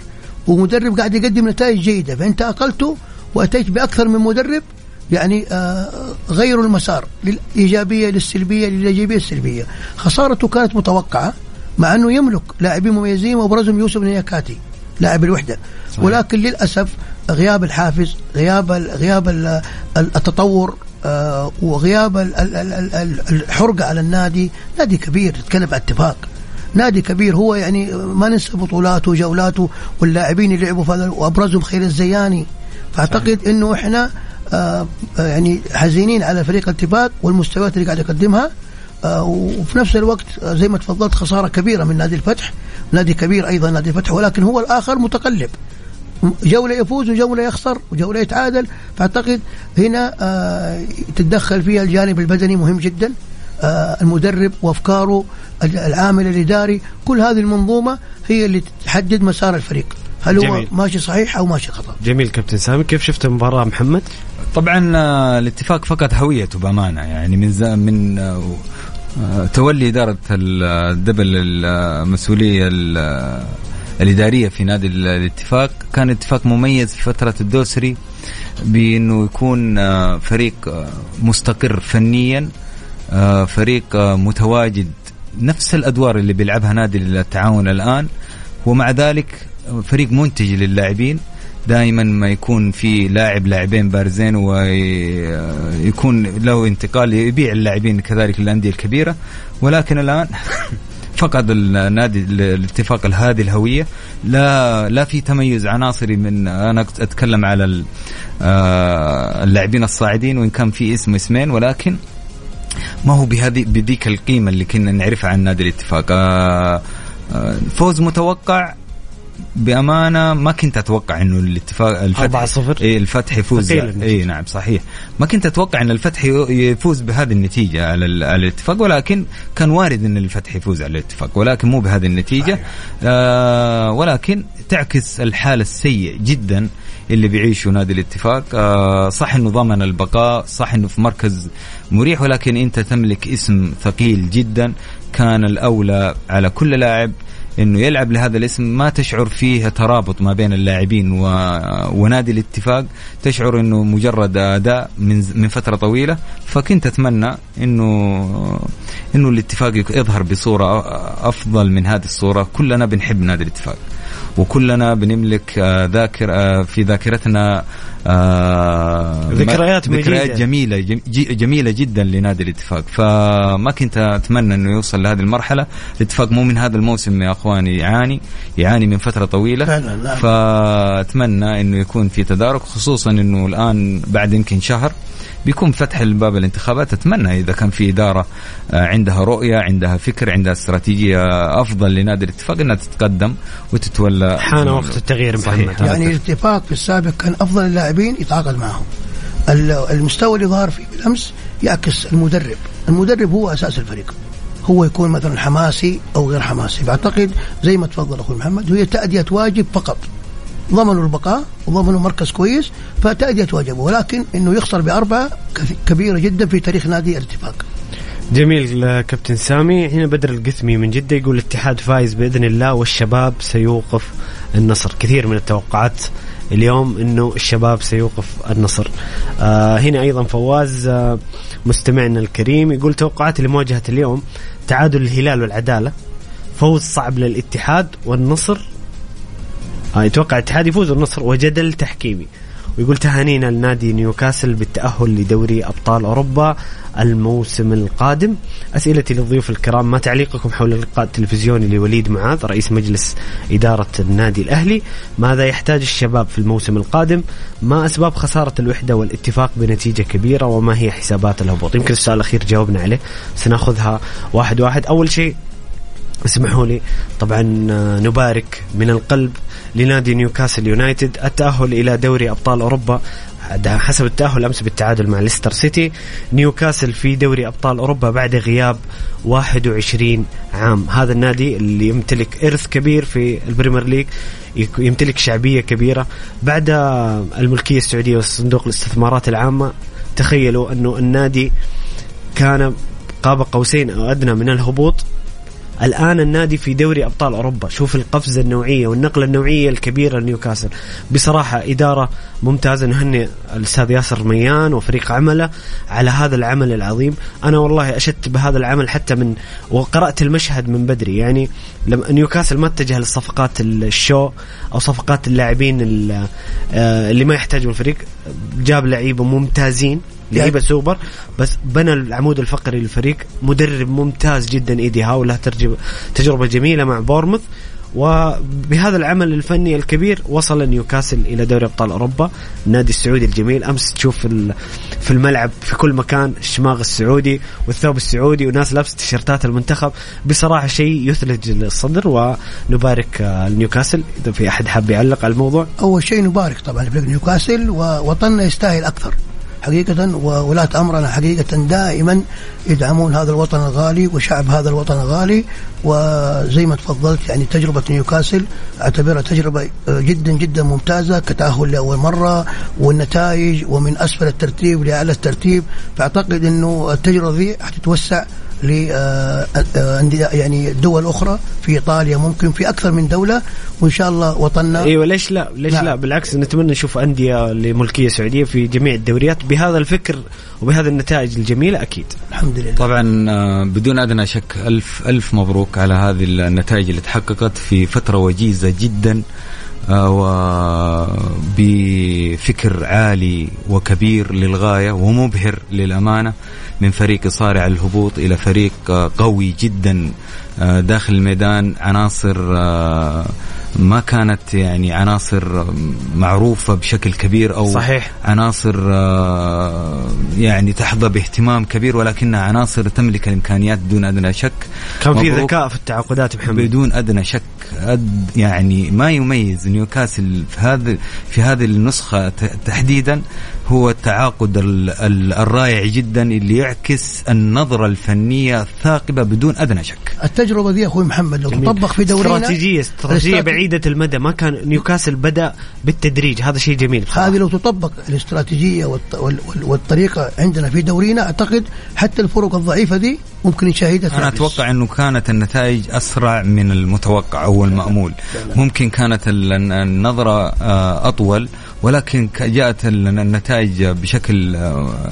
ومدرب قاعد يقدم نتائج جيدة. فأنت أقلته وأتيت بأكثر من مدرب يعني آه، غيروا المسار للإيجابية للسلبية للإيجابية السلبية. خسارته كانت متوقعة مع أنه يملك لاعبين مميزين وأبرزهم يوسف نياكاتي لاعب الوحدة. صحيح. ولكن للأسف غياب الحافز غياب غياب التطور آه، وغياب الحرقة على النادي. نادي كبير تتكلم عن اتفاق نادي كبير هو يعني ما ننسى بطولاته وجولاته واللاعبين اللي لعبوا في وأبرزهم خير الزياني. فأعتقد إنه إحنا آه يعني حزينين على فريق الاتفاق والمستويات اللي قاعد يقدمها. آه وفي نفس الوقت زي ما تفضلت خسارة كبيرة من نادي الفتح. نادي كبير أيضا نادي الفتح ولكن هو الآخر متقلب. جولة يفوز وجولة يخسر وجولة يتعادل. فأعتقد هنا آه تتدخل فيها الجانب البدني مهم جدا. آه المدرب وأفكاره العامل الإداري. كل هذه المنظومة هي اللي تحدد مسار الفريق. هل جميل. هو ماشي صحيح أو ماشي خطأ؟ جميل كابتن سامي كيف شفت المباراة محمد؟ طبعا آه، الاتفاق فقد هويته بأمانة. يعني من من تولي إدارة الدبل المسؤوليه الإدارية في نادي الاتفاق. كان اتفاق مميز في فترة الدوسري بأنه يكون آه، فريق آه، مستقر فنيا آه، فريق متواجد. نفس الأدوار اللي بيلعبها نادي التعاون الآن. ومع ذلك فريق منتج للاعبين. دائما ما يكون في لاعب لاعبين بارزين ويكون له انتقال يبيع اللاعبين كذلك للأندية الكبيرة. ولكن الآن فقد النادي الاتفاق هذه الهوية. لا لا في تميز عناصري من أنا أتكلم على آه، اللاعبين الصاعدين وإن كان في اسم اسمين ولكن ما هو بهذه بذيك القيمة اللي كنا نعرفها عن نادي الاتفاق. آه، آه، فوز متوقع بأمانة ما كنت أتوقع إنه الاتفاق الفتح 4-0 إيه الفتح يفوز. اي نعم صحيح. ما كنت أتوقع إن الفتح يفوز بهذه النتيجة على, الاتفاق ولكن كان وارد إن الفتح يفوز على الاتفاق ولكن مو بهذه النتيجة. آه ولكن تعكس الحال السيء جدا اللي بيعيشه نادي الاتفاق. آه صح إنه ضمن البقاء صح إنه في مركز مريح ولكن أنت تملك اسم ثقيل جدا. كان الأولى على كل لاعب. إنه يلعب لهذا الاسم ما تشعر فيه ترابط ما بين اللاعبين و... ونادي الاتفاق. تشعر إنه مجرد أداء من من فترة طويلة. فكنت أتمنى انه إنه الاتفاق يظهر بصورة أفضل من هذه الصورة. كلنا بنحب نادي الاتفاق. وكلنا بنملك آه، ذاكر آه، في ذاكرتنا آه، ذكريات ذكريات جميلة جميلة جدا لنادي الاتفاق. فما كنت أتمنى أنه يوصل لهذه المرحلة. الاتفاق مو من هذا الموسم يا أخواني يعاني يعاني من فترة طويلة. فعلا فأتمنى أنه يكون في تدارك خصوصا أنه الآن بعد يمكن شهر بيكون فتح الباب الانتخابات. أتمنى إذا كان في إدارة آه، عندها رؤية عندها فكر عندها استراتيجية أفضل لنادي الاتفاق إنها تتقدم وتتولى. حان وقت التغيير محمد. يعني الاتفاق في السابق كان أفضل اللاعبين يتعاقد معهم. المستوى اللي ظهر فيه بالأمس يعكس المدرب. المدرب هو أساس الفريق. هو يكون مثلا حماسي أو غير حماسي. بعتقد زي ما تفضل أخوي محمد هي تأدية واجب فقط. ضمنوا البقاء وضمنوا مركز كويس فتأدية واجبه ولكن إنه يخسر بأربعة كبيرة جدا في تاريخ نادي الاتفاق. جميل كابتن سامي. هنا بدر القثمي من جدة يقول الاتحاد فايز بإذن الله والشباب سيوقف النصر. كثير من التوقعات اليوم إنه الشباب سيوقف النصر. آه هنا أيضا فواز آه مستمعنا الكريم يقول توقعات لمواجهة اليوم تعادل الهلال والعدالة فوز صعب للاتحاد والنصر. آه، يتوقع الاتحاد يفوز النصر وجدل تحكيمي. ويقول تهانينا لنادي نيوكاسل بالتأهل لدوري أبطال أوروبا الموسم القادم. أسئلتي للضيوف الكرام ما تعليقكم حول اللقاء التلفزيوني لوليد معاذ رئيس مجلس إدارة النادي الأهلي؟ ماذا يحتاج الشباب في الموسم القادم؟ ما أسباب خسارة الوحدة والاتفاق بنتيجة كبيرة؟ وما هي حسابات الهبوط؟ يمكن السؤال الأخير جاوبنا عليه سناخذها واحد واحد. أول شيء اسمحوا لي طبعا آه، نبارك من القلب لنادي نيوكاسل يونايتد. التأهل إلى دوري أبطال أوروبا حسب التأهل أمس بالتعادل مع ليستر سيتي. نيوكاسل في دوري أبطال أوروبا بعد غياب 21 عام. هذا النادي اللي يمتلك إرث كبير في البريمير ليج يمتلك شعبية كبيرة. بعد الملكية السعودية وصندوق الاستثمارات العامة تخيلوا أنه النادي كان قاب قوسين أو أدنى من الهبوط. الآن النادي في دوري أبطال أوروبا. شوف القفزة النوعية والنقلة النوعية الكبيرة لنيوكاسل. بصراحة إدارة ممتازة. نهني الأستاذ ياسر ميان وفريق عمله على هذا العمل العظيم. أنا والله اشدت بهذا العمل حتى من وقرأت المشهد من بدري. يعني لما نيوكاسل ما اتجه للصفقات ال show أو صفقات اللاعبين آه، اللي ما يحتاجوا الفريق. جاب لعيبة ممتازين. لعيبه سوبر بس بنى العمود الفقري للفريق. مدرب ممتاز جدا إيدي هاو له تجربة جميلة مع بورموث. وبهذا العمل الفني الكبير وصل نيوكاسل إلى دوري أبطال أوروبا. النادي السعودي الجميل. أمس تشوف في الملعب في كل مكان الشماغ السعودي والثوب السعودي وناس لابسة تيشيرتات المنتخب. بصراحة شيء يثلج الصدر ونبارك نيوكاسل. إذا في أحد حاب يعلق على الموضوع. أول شيء نبارك طبعا لفريق نيوكاسل ووطننا يستاهل أكثر. حقيقة وولاة أمرنا حقيقة دائما يدعمون هذا الوطن الغالي وشعب هذا الوطن الغالي. وزي ما تفضلت يعني تجربة نيوكاسل أعتبرها تجربة جدا جدا ممتازة كتأهل لأول مرة والنتائج ومن أسفل الترتيب لأعلى الترتيب. فأعتقد أنه التجربة دي حتتوسع لانديه يعني دول أخرى في إيطاليا ممكن في أكثر من دولة وإن شاء الله وطننا إيوه ليش لا؟ ليش لا, لا بالعكس نتمنى نشوف أندية لملكية سعودية في جميع الدوريات بهذا الفكر وبهذه النتائج الجميلة أكيد. الحمد لله. طبعا آه، بدون أدنى شك الف ألف مبروك على هذه النتائج اللي تحققت في فترة وجيزة جدا. آه، وبفكر عالي وكبير للغاية ومبهر للأمانة من فريق صارع الهبوط إلى فريق آه، قوي جدا آه، داخل الميدان عناصر ما كانت يعني عناصر معروفة بشكل كبير أو صحيح. عناصر يعني تحظى باهتمام كبير ولكنها عناصر تملك الإمكانيات بدون أدنى شك كان في. ذكاء في التعاقدات محمد بدون أدنى شك أد يعني ما يميز نيوكاسل في هذا في هذه النسخة تحديدا هو التعاقد ال- ال- الرائع جدا اللي يعكس النظرة الفنية الثاقبه بدون أدنى شك التجربة دي أخوي محمد لو. تطبق في دورينا استراتيجيه الاستراتيجية- بعيدة المدى ما كان نيوكاسل بدأ بالتدريج هذا شيء جميل بصراحة. هذه لو تطبق الاستراتيجية والط- وال- وال- والطريقة عندنا في دورينا أعتقد حتى الفرق الضعيفة دي ممكن نشاهدها أنا تنافس. أتوقع إنه كانت النتائج أسرع من المتوقع أو المأمول ممكن كانت ال- النظرة آه، أطول ولكن جاءت ال- النتائج بشكل آه،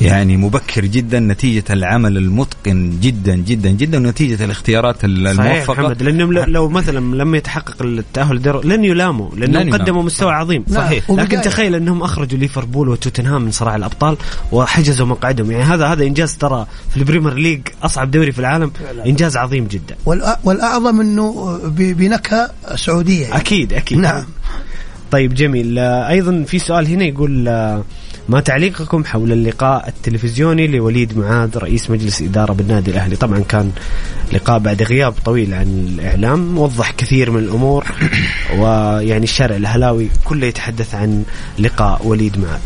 يعني مبكر جدا نتيجة العمل المتقن جدا جدا جدا ونتيجة الاختيارات ال- صحيح الموفقة. محمد لأنهم لو مثلا لم يتحقق التأهل للدوري لن يلاموا لن لانهم يلاموا. قدموا مستوى عظيم. نعم. صحيح. لكن تخيل أنهم أخرجوا ليفربول وتوتنهام من صراع الأبطال وحجزوا مقعدهم. يعني هذا هذا إنجاز ترى في ال Premier League أصعب دوري في العالم. إنجاز عظيم جدا. والأ- والأعظم إنه بنكهة سعودية. يعني. أكيد أكيد. نعم. طيب جميل. آه، أيضا في سؤال هنا يقول آه، ما تعليقكم حول اللقاء التلفزيوني لوليد معاذ رئيس مجلس إدارة بالنادي الأهلي؟ طبعا كان لقاء بعد غياب طويل عن الإعلام وضح كثير من الأمور ويعني الشارع الأهلاوي كله يتحدث عن لقاء وليد معاذ.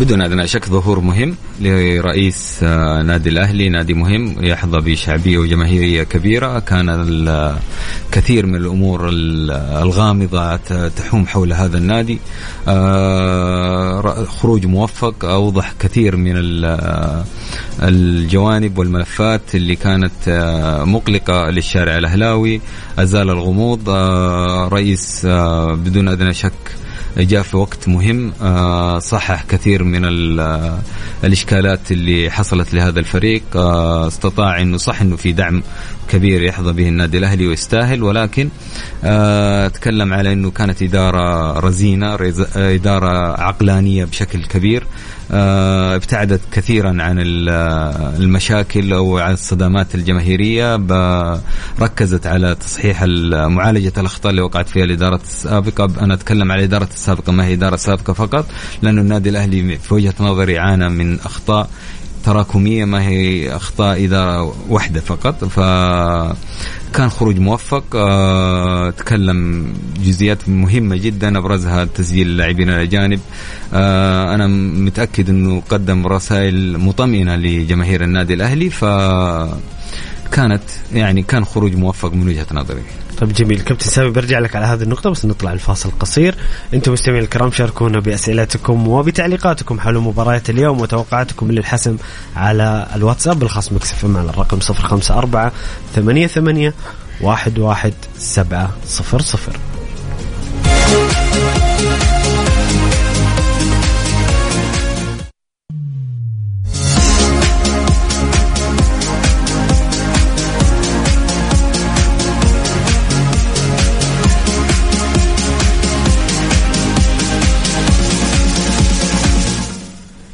بدون أدنى شك ظهور مهم لرئيس آه، نادي الأهلي نادي مهم يحظى بشعبية وجماهيرية كبيرة. كان الكثير من الأمور ال- الغامضة تحوم حول هذا النادي. آه، خروج موفق أوضح كثير من ال- الجوانب والملفات اللي كانت آه، مقلقة للشارع الأهلاوي. أزال الغموض رئيس بدون أدنى شك جاء في وقت مهم آه، صحح كثير من آه، الإشكالات اللي حصلت لهذا الفريق آه، استطاع إنه صح إنه في دعم كبير يحظى به النادي الأهلي ويستاهل ولكن آه، تكلم على إنه كانت إدارة رزينة رز- إدارة عقلانية بشكل كبير آه، ابتعدت كثيرا عن ال- المشاكل أو عن الصدامات الجماهيرية ركزت على تصحيح ال- معالجه الأخطاء اللي وقعت فيها الإدارة السابقة. أنا أتكلم على الإدارة السابقة ما هي إدارة سابقة فقط لأنه النادي الأهلي في وجهة نظري عانى من أخطاء تراكمية ما هي أخطاء اداره واحدة فقط. فكان خروج موفق آه، تكلم جزئيات مهمة جدا أبرزها تسجيل اللاعبين الأجانب. آه، أنا متأكد إنه قدم رسائل مطمئنة لجماهير النادي الأهلي. ف كانت يعني كان خروج موفق من وجهة نظري. طيب جميل. كابتن سامي برجع لك على هذه النقطة بس نطلع الفاصل القصير. أنتم مستمعين الكرام شاركونا بأسئلتكم وبتعليقاتكم حول مباراة اليوم وتوقعاتكم للحسم على الواتساب الخاص مكسف على الرقم 054 88 11700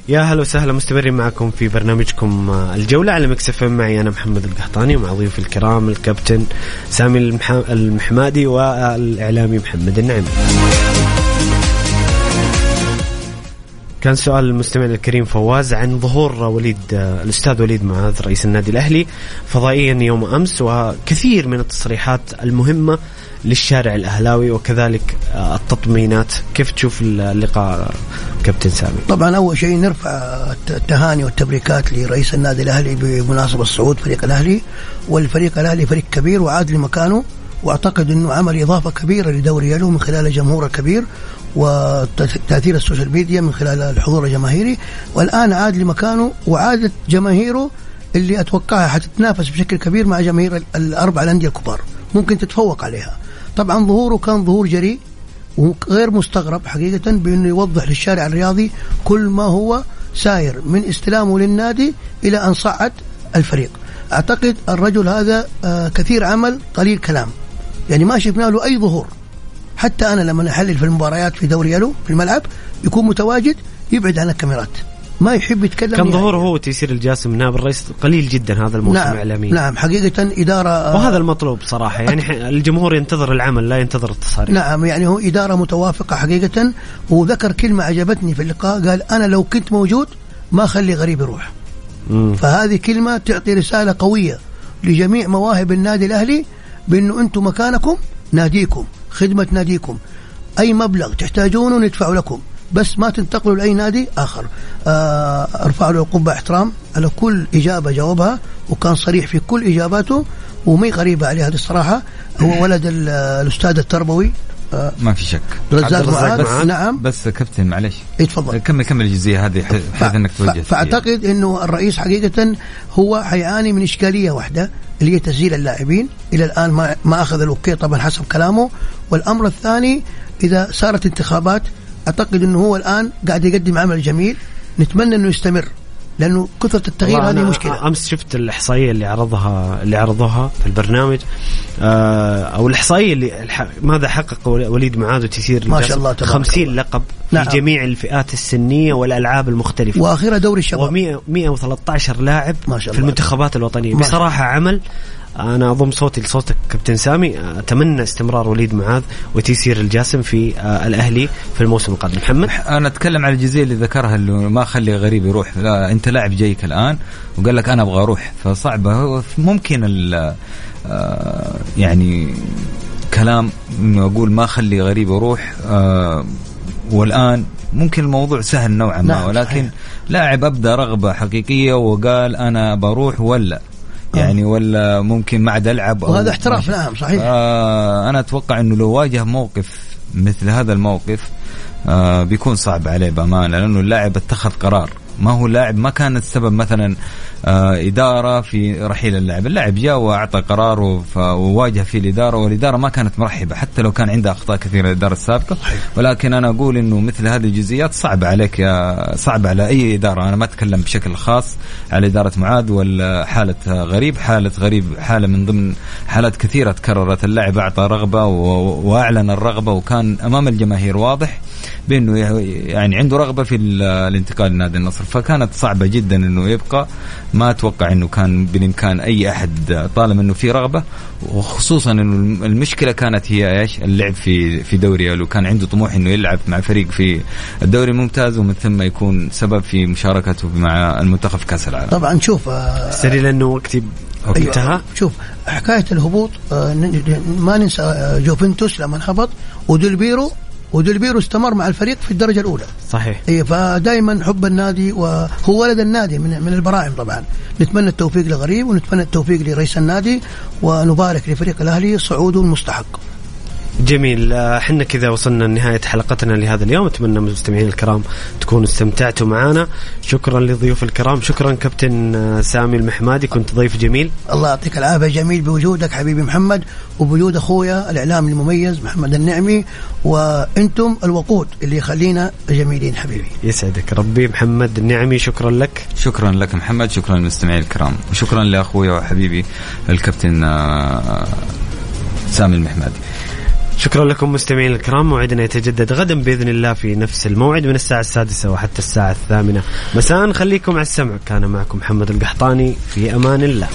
يا هلا وسهلا مستمرين معكم في برنامجكم آه، الجولة على Mix FM معي أنا محمد القحطاني ومع ضيوفي الكرام الكابتن سامي المح... المحمادي والإعلامي محمد النعيم كان سؤال المستمع الكريم فواز عن ظهور وليد آه، الأستاذ وليد معاذ رئيس النادي الأهلي فضائيا يوم أمس وكثير من التصريحات المهمة للشارع الأهلاوي وكذلك آه، التطمينات. كيف تشوف اللقاء كابتن سامي؟ طبعا أول شيء نرفع الت- التهاني والتبريكات لرئيس النادي الأهلي بمناسبة صعود فريق الأهلي. والفريق الأهلي فريق كبير وعاد لمكانه وأعتقد إنه عمل إضافة كبيرة لدوري له من خلال الجمهور الكبير وتأثير ال social media من خلال الحضور الجماهيري. والآن عاد لمكانه وعادت جماهيره اللي أتوقعها حتتنافس بشكل كبير مع جماهير ال- الأربع الأندية الكبار. ممكن تتفوق عليها. طبعا ظهوره كان ظهور جريء وغير مستغرب حقيقة بأنه يوضح للشارع الرياضي كل ما هو ساير من استلامه للنادي إلى أن صعد الفريق. أعتقد الرجل هذا آه، كثير عمل قليل كلام. يعني ما شفنا له أي ظهور. حتى أنا لما أحلل في المباريات في دوري يلو في الملعب يكون متواجد يبعد عن الكاميرات. ما يحب يتكلم كان يعني. ظهوره هو وتيسير الجاسم نائب الرئيس؟ قليل جدا هذا الموسم نعم اعلاميا نعم حقيقة إدارة آه، وهذا المطلوب صراحة. يعني الجمهور ينتظر العمل لا ينتظر التصاريح. نعم يعني هو إدارة متوافقة حقيقة. وذكر كلمة عجبتني في اللقاء قال أنا لو كنت موجود ما أخلي غريب يروح. مم. فهذه كلمة تعطي رسالة قوية لجميع مواهب النادي الأهلي بأنه أنتم مكانكم ناديكم خدمة ناديكم. أي مبلغ تحتاجونه ندفع لكم. بس ما تنتقلوا لأي نادي آخر. آه أرفع له القبة احترام على كل إجابة جاوبها وكان صريح في كل إجاباته ومي غريبة عليه هذه الصراحة. هو ولد ال- الأستاذ التربوي. آه ما في شك. رزاق معاذ معاذ. نعم. بس كابتن معلش يتفضل كمل كمل الجزئية هذه ح- بحيث إنك توجه. فأعتقد إنه الرئيس حقيقة هو حيعاني من إشكالية واحدة اللي هي تسجيل اللاعبين. إلى الآن ما ما أخذ الأوكي طبعا حسب كلامه. والأمر الثاني إذا صارت انتخابات أعتقد إنه هو الآن قاعد يقدم عمل جميل نتمنى إنه يستمر لأنه كثرة التغيير هذه مشكلة أمس شفت الإحصائية اللي عرضها اللي عرضوها في البرنامج آه أو الإحصائية اللي. ماذا حقق وليد معاذ وتيسير ما شاء؟ الله تبارك 50 الله. لقب نعم. في جميع الفئات السنية والألعاب المختلفة وأخيرا دوري الشباب و 113 لاعب ما شاء في الله. المنتخبات الوطنية بصراحة عمل أنا أضم صوتي لصوتك كابتن سامي. أتمنى استمرار وليد معاذ وتيسير الجاسم في آه، الأهلي في الموسم القادم. محمد؟ أنا أتكلم على الجزئيه اللي ذكرها اللي ما أخلي غريب يروح. لا أنت لاعب جايك الآن وقال لك أنا أبغى أروح. فصعبة. ممكن ال- آه، يعني كلام انه أقول ما أخلي غريب يروح آه، والآن ممكن الموضوع سهل نوعا ما نعم، ولكن. لاعب ابدا رغبة حقيقية وقال أنا بروح ولا. يعني ولا ممكن ما عاد ألعب أو وهذا احتراف. نعم صحيح آه أنا أتوقع إنه لو واجه موقف مثل هذا الموقف آه بيكون صعب عليه بأمانة لأنه اللاعب اتخذ قرار ما هو لاعب ما كان السبب مثلا آه إدارة في رحيل اللاعب، اللاعب جاء وأعطى قراره وواجه فيه الإدارة والإدارة ما كانت مرحبة. حتى لو كان عندها أخطاء كثيرة الإدارة السابقة. ولكن أنا أقول إنه مثل هذه الجزئيات صعب عليك يا صعب على أي إدارة. أنا ما أتكلم بشكل خاص على إدارة معاذ ولا حاله غريب. حالة غريب حالة من ضمن حالات كثيرة تكررت. اللاعب أعطى رغبة و- وأعلن الرغبة وكان أمام الجماهير واضح. بأنه يعني عنده رغبة في ال- الانتقال لنادي النصر فكانت صعبة جدا إنه يبقى ما أتوقع إنه كان بالإمكان أي أحد طالما إنه في رغبة وخصوصا إنه المشكلة كانت هي إيش؟ اللعب في في دوري لو كان عنده طموح إنه يلعب مع فريق في الدوري الممتاز ومن ثم يكون سبب في مشاركته مع المنتخب في كأس العالم. طبعا شوف آه سري لأنه وقتي أوكي. انتهى شوف حكاية الهبوط آه، ما ننسى آه، جوفنتوس لما هبط وديلبيرو وديلبيرو استمر مع الفريق في الدرجة الأولى. صحيح. اي فدائما حب النادي وهو ولد النادي من من البراعم طبعا. نتمنى التوفيق لغريب ونتمنى التوفيق لرئيس النادي ونبارك لفريق الأهلي صعوده المستحق جميل. آه، حنا كذا وصلنا لنهاية حلقتنا لهذا اليوم. أتمنى من المستمعين الكرام تكونوا استمتعتوا معنا شكرا لضيوف الكرام. شكرا كابتن آه، سامي المحمادي. كنت ضيف جميل. الله يعطيك العافية جميل بوجودك حبيبي محمد وبوجود أخويا الإعلام المميز محمد النعمي وأنتم الوقود اللي يخلينا جميلين حبيبي. يسعدك ربي محمد النعمي. شكرا لك. شكرا لك محمد. شكرا للمستمعين الكرام. وشكرا لاخوي وحبيبي الكابتن آه، سامي المحمدي. شكرا لكم مستمعين الكرام. موعدنا يتجدد غدا بإذن الله في نفس الموعد من الساعة السادسة وحتى الساعة الثامنة. مساء خليكم على السمع. كان معكم محمد القحطاني. في أمان الله.